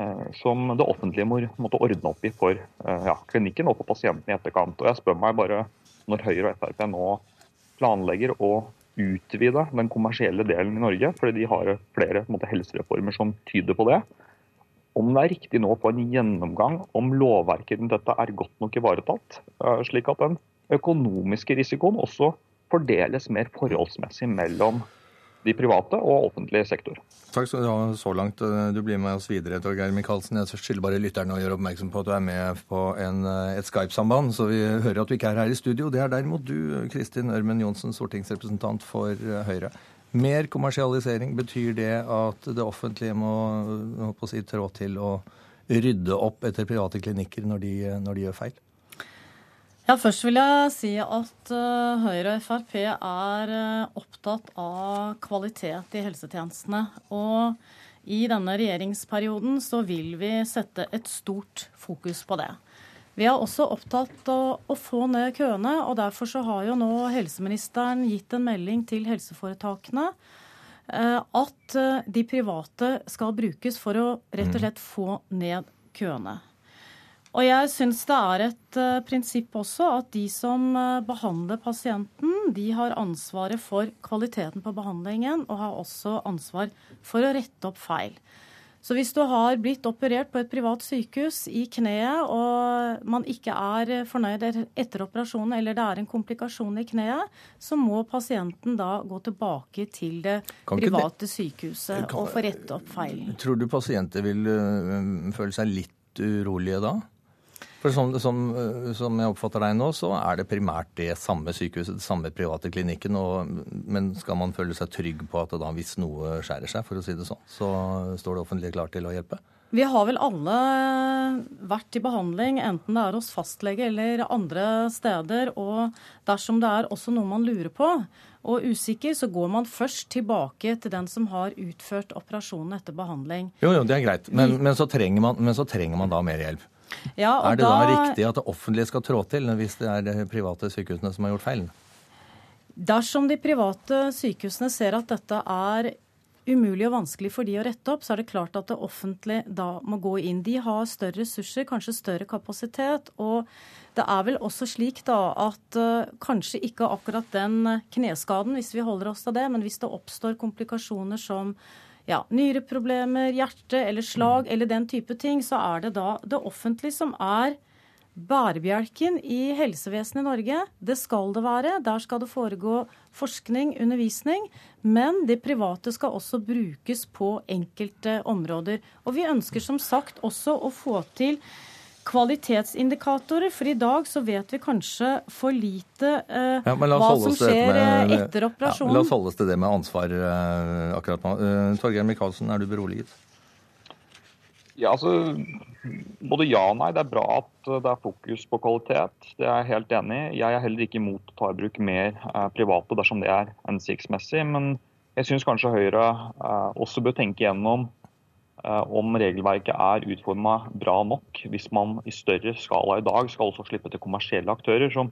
eh, som det offentlige må måtte ordne opp i for eh, ja, klinikken og for pasienten i etterkant. Og jeg spør meg bare, når Høyre og Frp nå planlegger å utvide den kommersielle delen i Norge, fordi de har flere måte, helsereformer som tyder på det, om det er riktig nå på en gjennomgang om lovverket rundt dette er godt nok ivaretatt, eh, slik at den økonomiske risikoen også fordeles mer forholdsmessig mellom de private og offentlig sektor. Takk skal du ha så langt. Du blir med oss videre, Torgeir Micaelsen. Jeg skylder bare lytterne å gjøre oppmerksom på at du er med på en, eh, et Skype-samband, så vi hører at du ikke er her i studio. Det er derimot du, Kristin Ørmen Johnsen, stortingsrepresentant for eh, Høyre. Mer kommersialisering, betyr det at det offentlige må si, trå til å rydde opp etter private klinikker når de, når de gjør feil? Ja, Først vil jeg si at uh, Høyre og Frp er uh, opptatt av kvalitet i helsetjenestene. Og i denne regjeringsperioden så vil vi sette et stort fokus på det. Vi er også opptatt av å få ned køene, og derfor så har jo nå helseministeren gitt en melding til helseforetakene eh, at eh, de private skal brukes for å rett og mm. slett få ned køene. Og jeg syns det er et uh, prinsipp også at de som behandler pasienten, de har ansvaret for kvaliteten på behandlingen, og har også ansvar for å rette opp feil. Så hvis du har blitt operert på et privat sykehus i kneet, og man ikke er fornøyd etter operasjonen, eller det er en komplikasjon i kneet, så må pasienten da gå tilbake til det private sykehuset kan, og få rette opp feilen. Tror du pasienter vil uh, føle seg litt urolige da? For som, som, som, jeg oppfatter deg nå, så er det primært det samme sykehuset, det samme private klinikken. Og, men skal man føle seg trygg på at da, hvis noe skjærer seg, for å si det sånn, så står det offentlige klart til å hjelpe? Vi har vel alle vært i behandling, enten det er hos fastlege eller andre steder. Og dersom det er også noe man lurer på og usikker, så går man først tilbake til den som har utført operasjonen etter behandling. Jo, jo, det er greit. Men, men, så, trenger man, men så trenger man da mer hjelp. Ja, er det da, da, riktig at det offentlige skal trå til hvis det er de private sykehusene som har gjort feil? Dersom de private sykehusene ser at dette er umulig og vanskelig for de å rette opp, så er det klart at det offentlige da må gå inn. De har større ressurser, kanskje større kapasitet. Og det er vel også slik da at uh, kanskje ikke akkurat den kneskaden, hvis vi holder oss til det, men hvis det oppstår komplikasjoner som ja, nyreproblemer, hjerte eller slag eller den type ting, så er det da det offentlige som er bærebjelken i helsevesenet i Norge. Det skal det være. Der skal det foregå forskning, undervisning. Men det private skal også brukes på enkelte områder. Og vi ønsker som sagt også å få til kvalitetsindikatorer, for i dag så vet vi kanskje for lite eh, ja, hva som skjer med, eh, etter operasjonen. Ja, la oss holde oss til det med ansvar eh, akkurat nå. Eh, Torgeir Micaelsen, er du beroliget? Ja, altså, Både ja og nei. Det er bra at det er fokus på kvalitet. Det er jeg helt enig i. Jeg er heller ikke imot å ta i bruk mer eh, private dersom det er hensiktsmessig. Men jeg syns kanskje Høyre eh, også bør tenke gjennom eh, om regelverket er utforma bra nok hvis man i større skala i dag skal også slippe til kommersielle aktører som,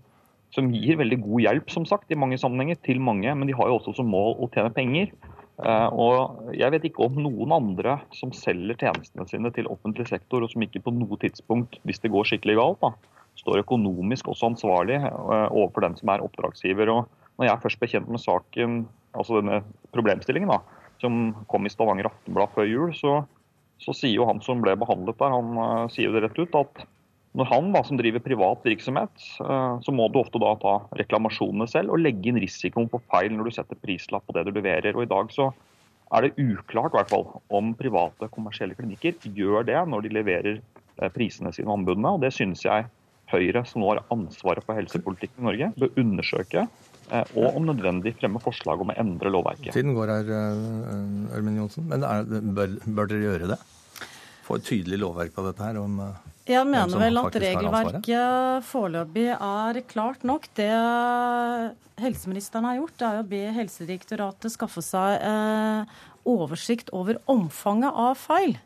som gir veldig god hjelp som sagt, i mange sammenhenger til mange, men de har jo også som mål å tjene penger. Eh, og Jeg vet ikke om noen andre som selger tjenestene sine til offentlig sektor, og som ikke på noe tidspunkt, hvis det går skikkelig galt, da, står økonomisk også ansvarlig eh, overfor den som er oppdragsgiver. Og når jeg først ble kjent med saken, altså denne problemstillingen da, som kom i Stavanger Aftenblad før jul, så, så sier jo han som ble behandlet der, han uh, sier jo det rett ut at når han da, som driver privat virksomhet, uh, så må du ofte da ta reklamasjonene selv og legge inn risikoen på feil når du setter prislapp på det du leverer. Og I dag så er det uklart i hvert fall, om private kommersielle klinikker gjør det når de leverer uh, prisene sine og anbudene. og Det synes jeg Høyre, som nå har ansvaret for helsepolitikken i Norge, bør undersøke. Og om nødvendig fremme forslag om å endre lovverket. Tiden går her, Ørmen Johnsen. Men er, bør, bør dere gjøre det? Få et tydelig lovverk på dette her? om... Jeg mener vel at regelverket foreløpig er klart nok. Det helseministeren har gjort, er å be Helsedirektoratet skaffe seg eh, oversikt over omfanget av feil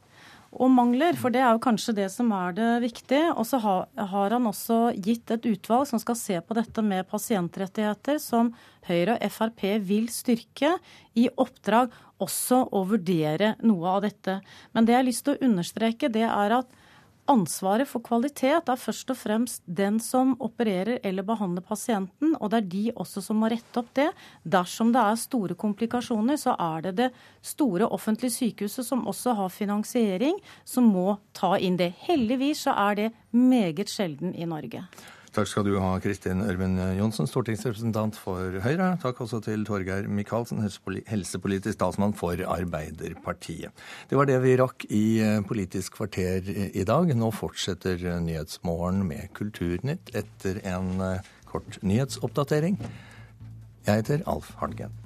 og mangler. For det er jo kanskje det som er det viktige. Og så har, han også gitt et utvalg som skal se på dette med pasientrettigheter, som Høyre og Frp vil styrke, i oppdrag også å vurdere noe av dette. Men det jeg har lyst til å understreke, det er at Ansvaret for kvalitet er først og fremst den som opererer eller behandler pasienten, og det er de også som må rette opp det. Dersom det er store komplikasjoner, så er det det store offentlige sykehuset som også har finansiering, som må ta inn det. Heldigvis så er det meget sjelden i Norge. Takk skal du ha, Kristin Ørmen Johnsen, stortingsrepresentant for Høyre. Takk også til Torgeir Micaelsen, helsepolitisk statsmann for Arbeiderpartiet. Det var det vi rakk i eh, Politisk kvarter i dag. Nå fortsetter Nyhetsmorgen med Kulturnytt etter en eh, kort nyhetsoppdatering. Jeg heter Alf Hartgen.